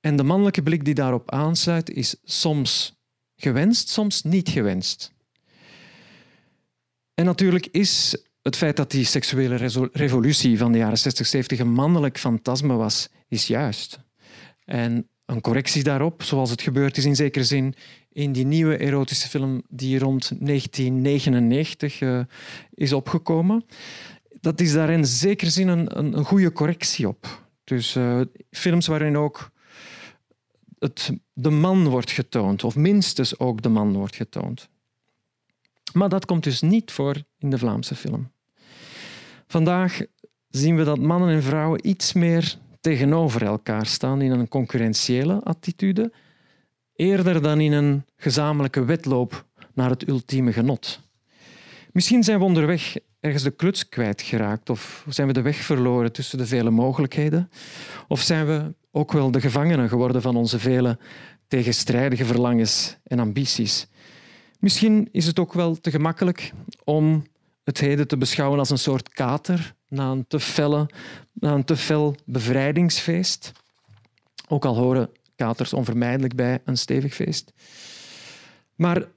En de mannelijke blik die daarop aansluit is soms gewenst, soms niet gewenst. En natuurlijk is het feit dat die seksuele revolutie van de jaren 60, 70 een mannelijk fantasma was, is juist. En een correctie daarop, zoals het gebeurd is in zekere zin in die nieuwe erotische film die rond 1999 uh, eh, is opgekomen. Dat is daar in zekere zin een, een, een goede correctie op. Dus uh, films waarin ook de man wordt getoond, of minstens ook de man wordt getoond. Maar dat komt dus niet voor in de Vlaamse film. Vandaag zien we dat mannen en vrouwen iets meer tegenover elkaar staan in een concurrentiële attitude, eerder dan in een gezamenlijke wedloop naar het ultieme genot. Misschien zijn we onderweg ergens de kluts kwijtgeraakt of zijn we de weg verloren tussen de vele mogelijkheden of zijn we ook wel de gevangenen geworden van onze vele tegenstrijdige verlangens en ambities. Misschien is het ook wel te gemakkelijk om het heden te beschouwen als een soort kater na een te, na een te fel bevrijdingsfeest. Ook al horen katers onvermijdelijk bij een stevig feest. Maar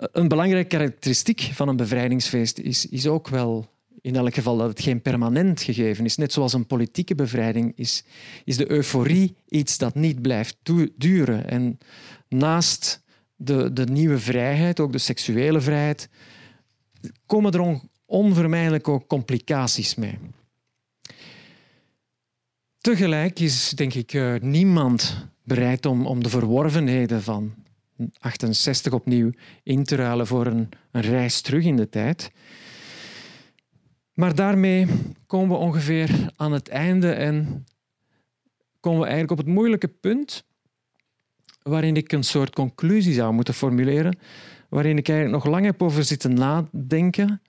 een belangrijke karakteristiek van een bevrijdingsfeest is, is ook wel in elk geval dat het geen permanent gegeven is. Net zoals een politieke bevrijding is, is de euforie iets dat niet blijft duren. En naast de, de nieuwe vrijheid, ook de seksuele vrijheid, komen er onvermijdelijk ook complicaties mee. Tegelijk is, denk ik, uh, niemand bereid om, om de verworvenheden van 68 opnieuw in te ruilen voor een, reis terug in de tijd. Maar daarmee komen we ongeveer aan het einde en komen we eigenlijk op het moeilijke punt waarin ik een soort conclusie zou moeten formuleren, waarin ik eigenlijk nog lang heb over zitten nadenken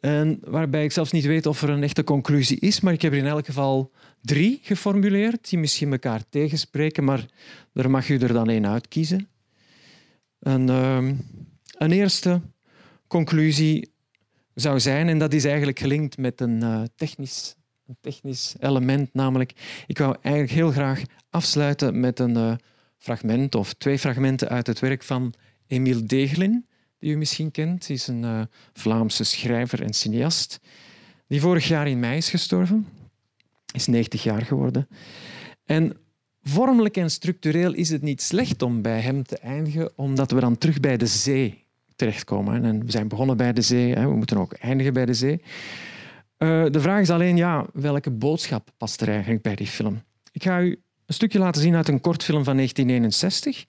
en waarbij ik zelfs niet weet of er een echte conclusie is, maar ik heb er in elk geval drie geformuleerd die misschien elkaar tegenspreken, maar daar mag u er dan één uitkiezen. Een, uh, een eerste conclusie zou zijn, en dat is eigenlijk gelinkt met een, uh, technisch, een technisch element, namelijk ik wou eigenlijk heel graag afsluiten met een uh, fragment of twee fragmenten uit het werk van Emile Degelin, die u misschien kent. Hij is een uh, Vlaamse schrijver en cineast, die vorig jaar in mei is gestorven. Is 90 jaar geworden. En vormelijk en structureel is het niet slecht om bij hem te eindigen, omdat we dan terug bij de zee terechtkomen. En we zijn begonnen bij de zee, we moeten ook eindigen bij de zee. Uh, de vraag is alleen, ja, welke boodschap past er eigenlijk bij die film? Ik ga u een stukje laten zien uit een kortfilm van 1961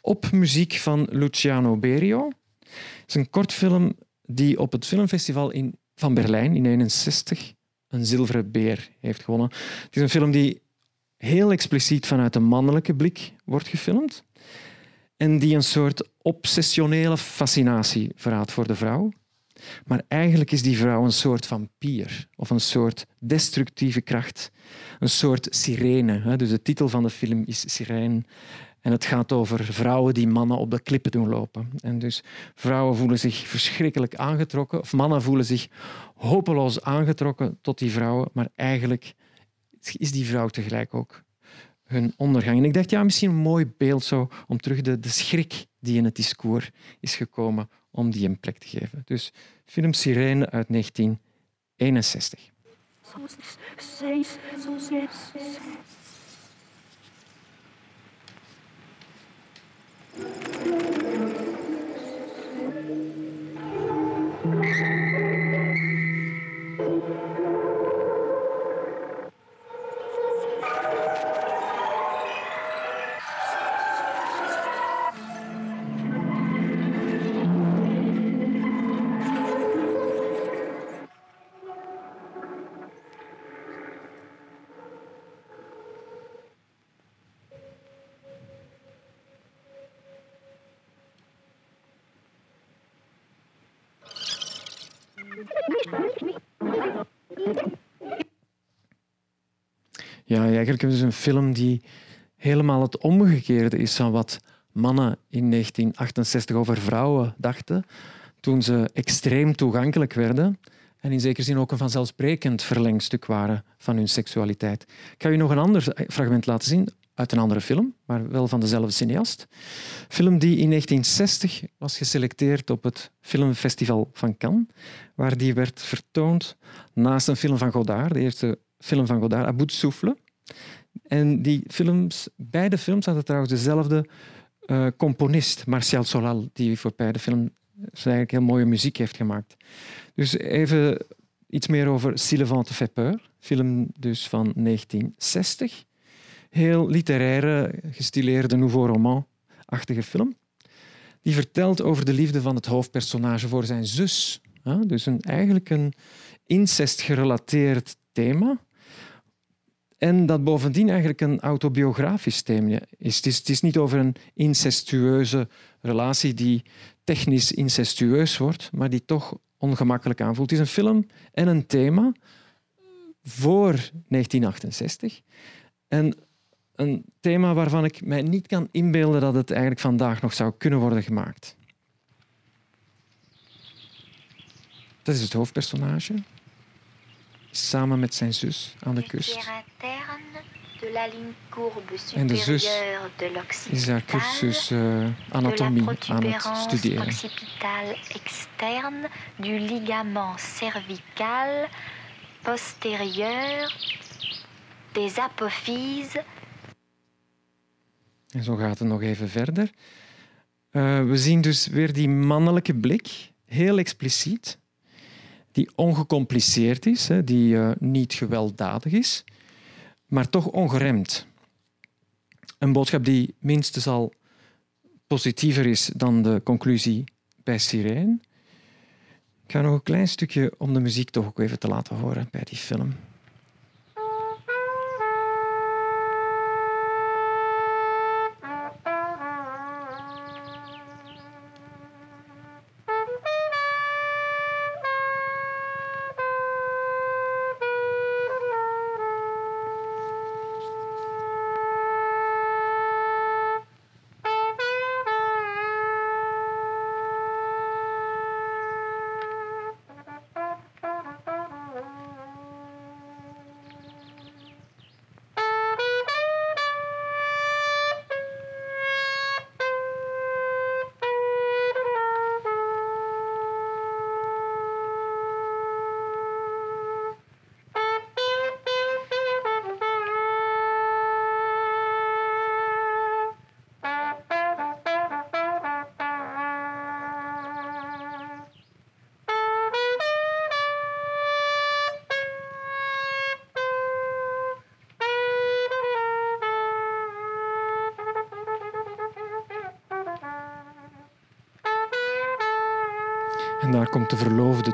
op muziek van Luciano Berio. Het is een kortfilm die op het filmfestival in, van Berlijn in 1961 een zilveren beer heeft gewonnen. Het is een film die heel expliciet vanuit een mannelijke blik wordt gefilmd en die een soort obsessionele fascinatie verraadt voor de vrouw. Maar eigenlijk is die vrouw een soort vampier of een soort destructieve kracht, een soort sirene. Dus de titel van de film is Sirene. En het gaat over vrouwen die mannen op de klippen doen lopen. En dus vrouwen voelen zich verschrikkelijk aangetrokken, of mannen voelen zich hopeloos aangetrokken tot die vrouwen, maar eigenlijk is die vrouw tegelijk ook hun ondergang. En ik dacht, ja, misschien een mooi beeld zo om terug de, de schrik die in het discours is gekomen, om die een plek te geven. Dus film Sirene uit 1961. Ja, eigenlijk is een film die helemaal het omgekeerde is van wat mannen in 1968 over vrouwen dachten toen ze extreem toegankelijk werden en in zekere zin ook een vanzelfsprekend verlengstuk waren van hun seksualiteit. Ik ga u nog een ander fragment laten zien uit een andere film, maar wel van dezelfde cineast. Film die in 1960 was geselecteerd op het filmfestival van Cannes, waar die werd vertoond naast een film van Godard, de eerste film van Godard, de souffle. En die films, beide films hadden trouwens dezelfde uh, componist, Martial Solal, die voor beide films eigenlijk heel mooie muziek heeft gemaakt. Dus even iets meer over Sylvain fait peur, film dus van 1960. Heel literaire, gestileerde nouveau roman-achtige film. Die vertelt over de liefde van het hoofdpersonage voor zijn zus. Dus een, eigenlijk een incest-gerelateerd thema. En dat bovendien eigenlijk een autobiografisch thema is. Het, is. is niet over een incestueuze relatie die technisch incestueus wordt, maar die toch ongemakkelijk aanvoelt. Het is een film en een thema voor 1968. En een thema waarvan ik mij niet kan inbeelden dat het eigenlijk vandaag nog zou kunnen worden gemaakt. Dat is het hoofdpersonage, samen met zijn zus aan de kust. En de zus is haar cursus uh, anatomie aan het studeren. externe du ligament cervical postérieur des apophyses. En zo gaat het nog even verder. Uh, we zien dus weer die mannelijke blik, heel expliciet, die ongecompliceerd is, die uh, niet gewelddadig is maar toch ongeremd. Een boodschap die minstens al positiever is dan de conclusie bij Sirene. Ik ga nog een klein stukje om de muziek toch ook even te laten horen bij die film.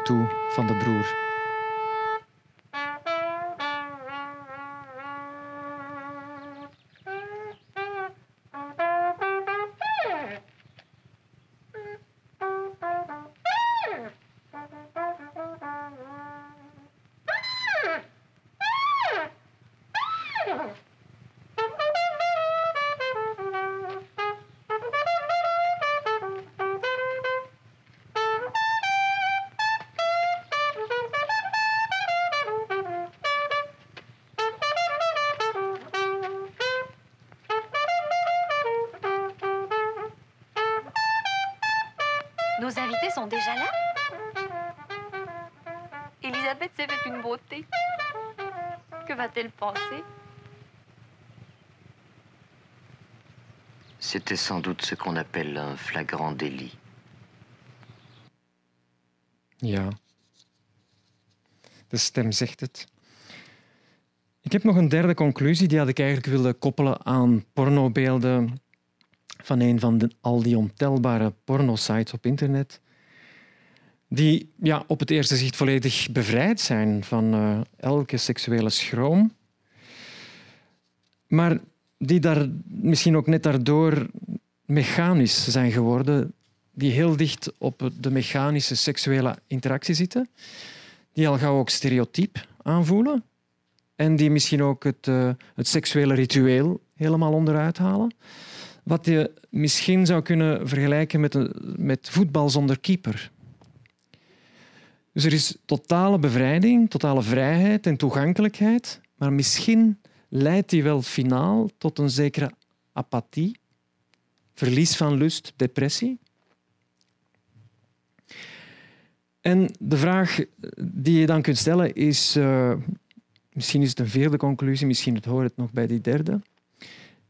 Toe van de broer. C'était sans doute ce qu'on appelle un flagrant délit. Ja. De stem zegt het. Ik heb nog een derde conclusie, die had ik eigenlijk willen koppelen aan pornobeelden van een van de, al die ontelbare pornosites op internet, die ja, op het eerste zicht volledig bevrijd zijn van uh, elke seksuele schroom, maar die daar misschien ook net daardoor mechanisch zijn geworden, die heel dicht op de mechanische seksuele interactie zitten, die al gauw ook stereotyp aanvoelen en die misschien ook het, uh, het seksuele ritueel helemaal onderuit halen. Wat je misschien zou kunnen vergelijken met, met voetbal zonder keeper. Dus er is totale bevrijding, totale vrijheid en toegankelijkheid, maar misschien leidt die wel finaal tot een zekere apathie, verlies van lust, depressie. En de vraag die je dan kunt stellen is, uh, misschien is het een vierde conclusie, misschien het hoort het nog bij die derde.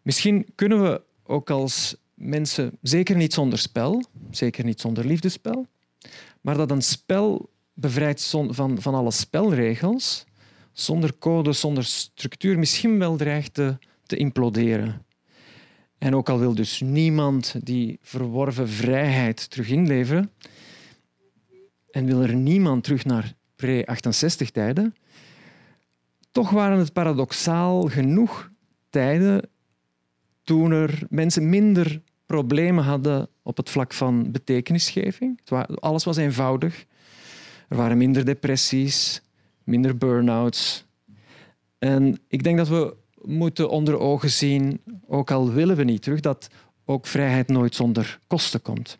Misschien kunnen we ook als mensen, zeker niet zonder spel, zeker niet zonder liefdespel, maar dat een spel bevrijdt van, van alle spelregels, zonder code, zonder structuur, misschien wel dreigt te, te imploderen. En ook al wil dus niemand die verworven vrijheid terug inleveren, en wil er niemand terug naar pre-68-tijden, toch waren het paradoxaal genoeg tijden toen er mensen minder problemen hadden op het vlak van betekenisgeving. Alles was eenvoudig. Er waren minder depressies, minder burn-outs. En ik denk dat we moeten onder ogen zien, ook al willen we niet terug, dat ook vrijheid nooit zonder kosten komt.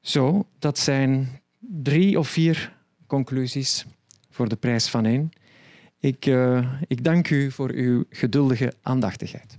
Zo, dat zijn drie of vier conclusies voor de prijs van één. Ik, uh, ik dank u voor uw geduldige aandachtigheid.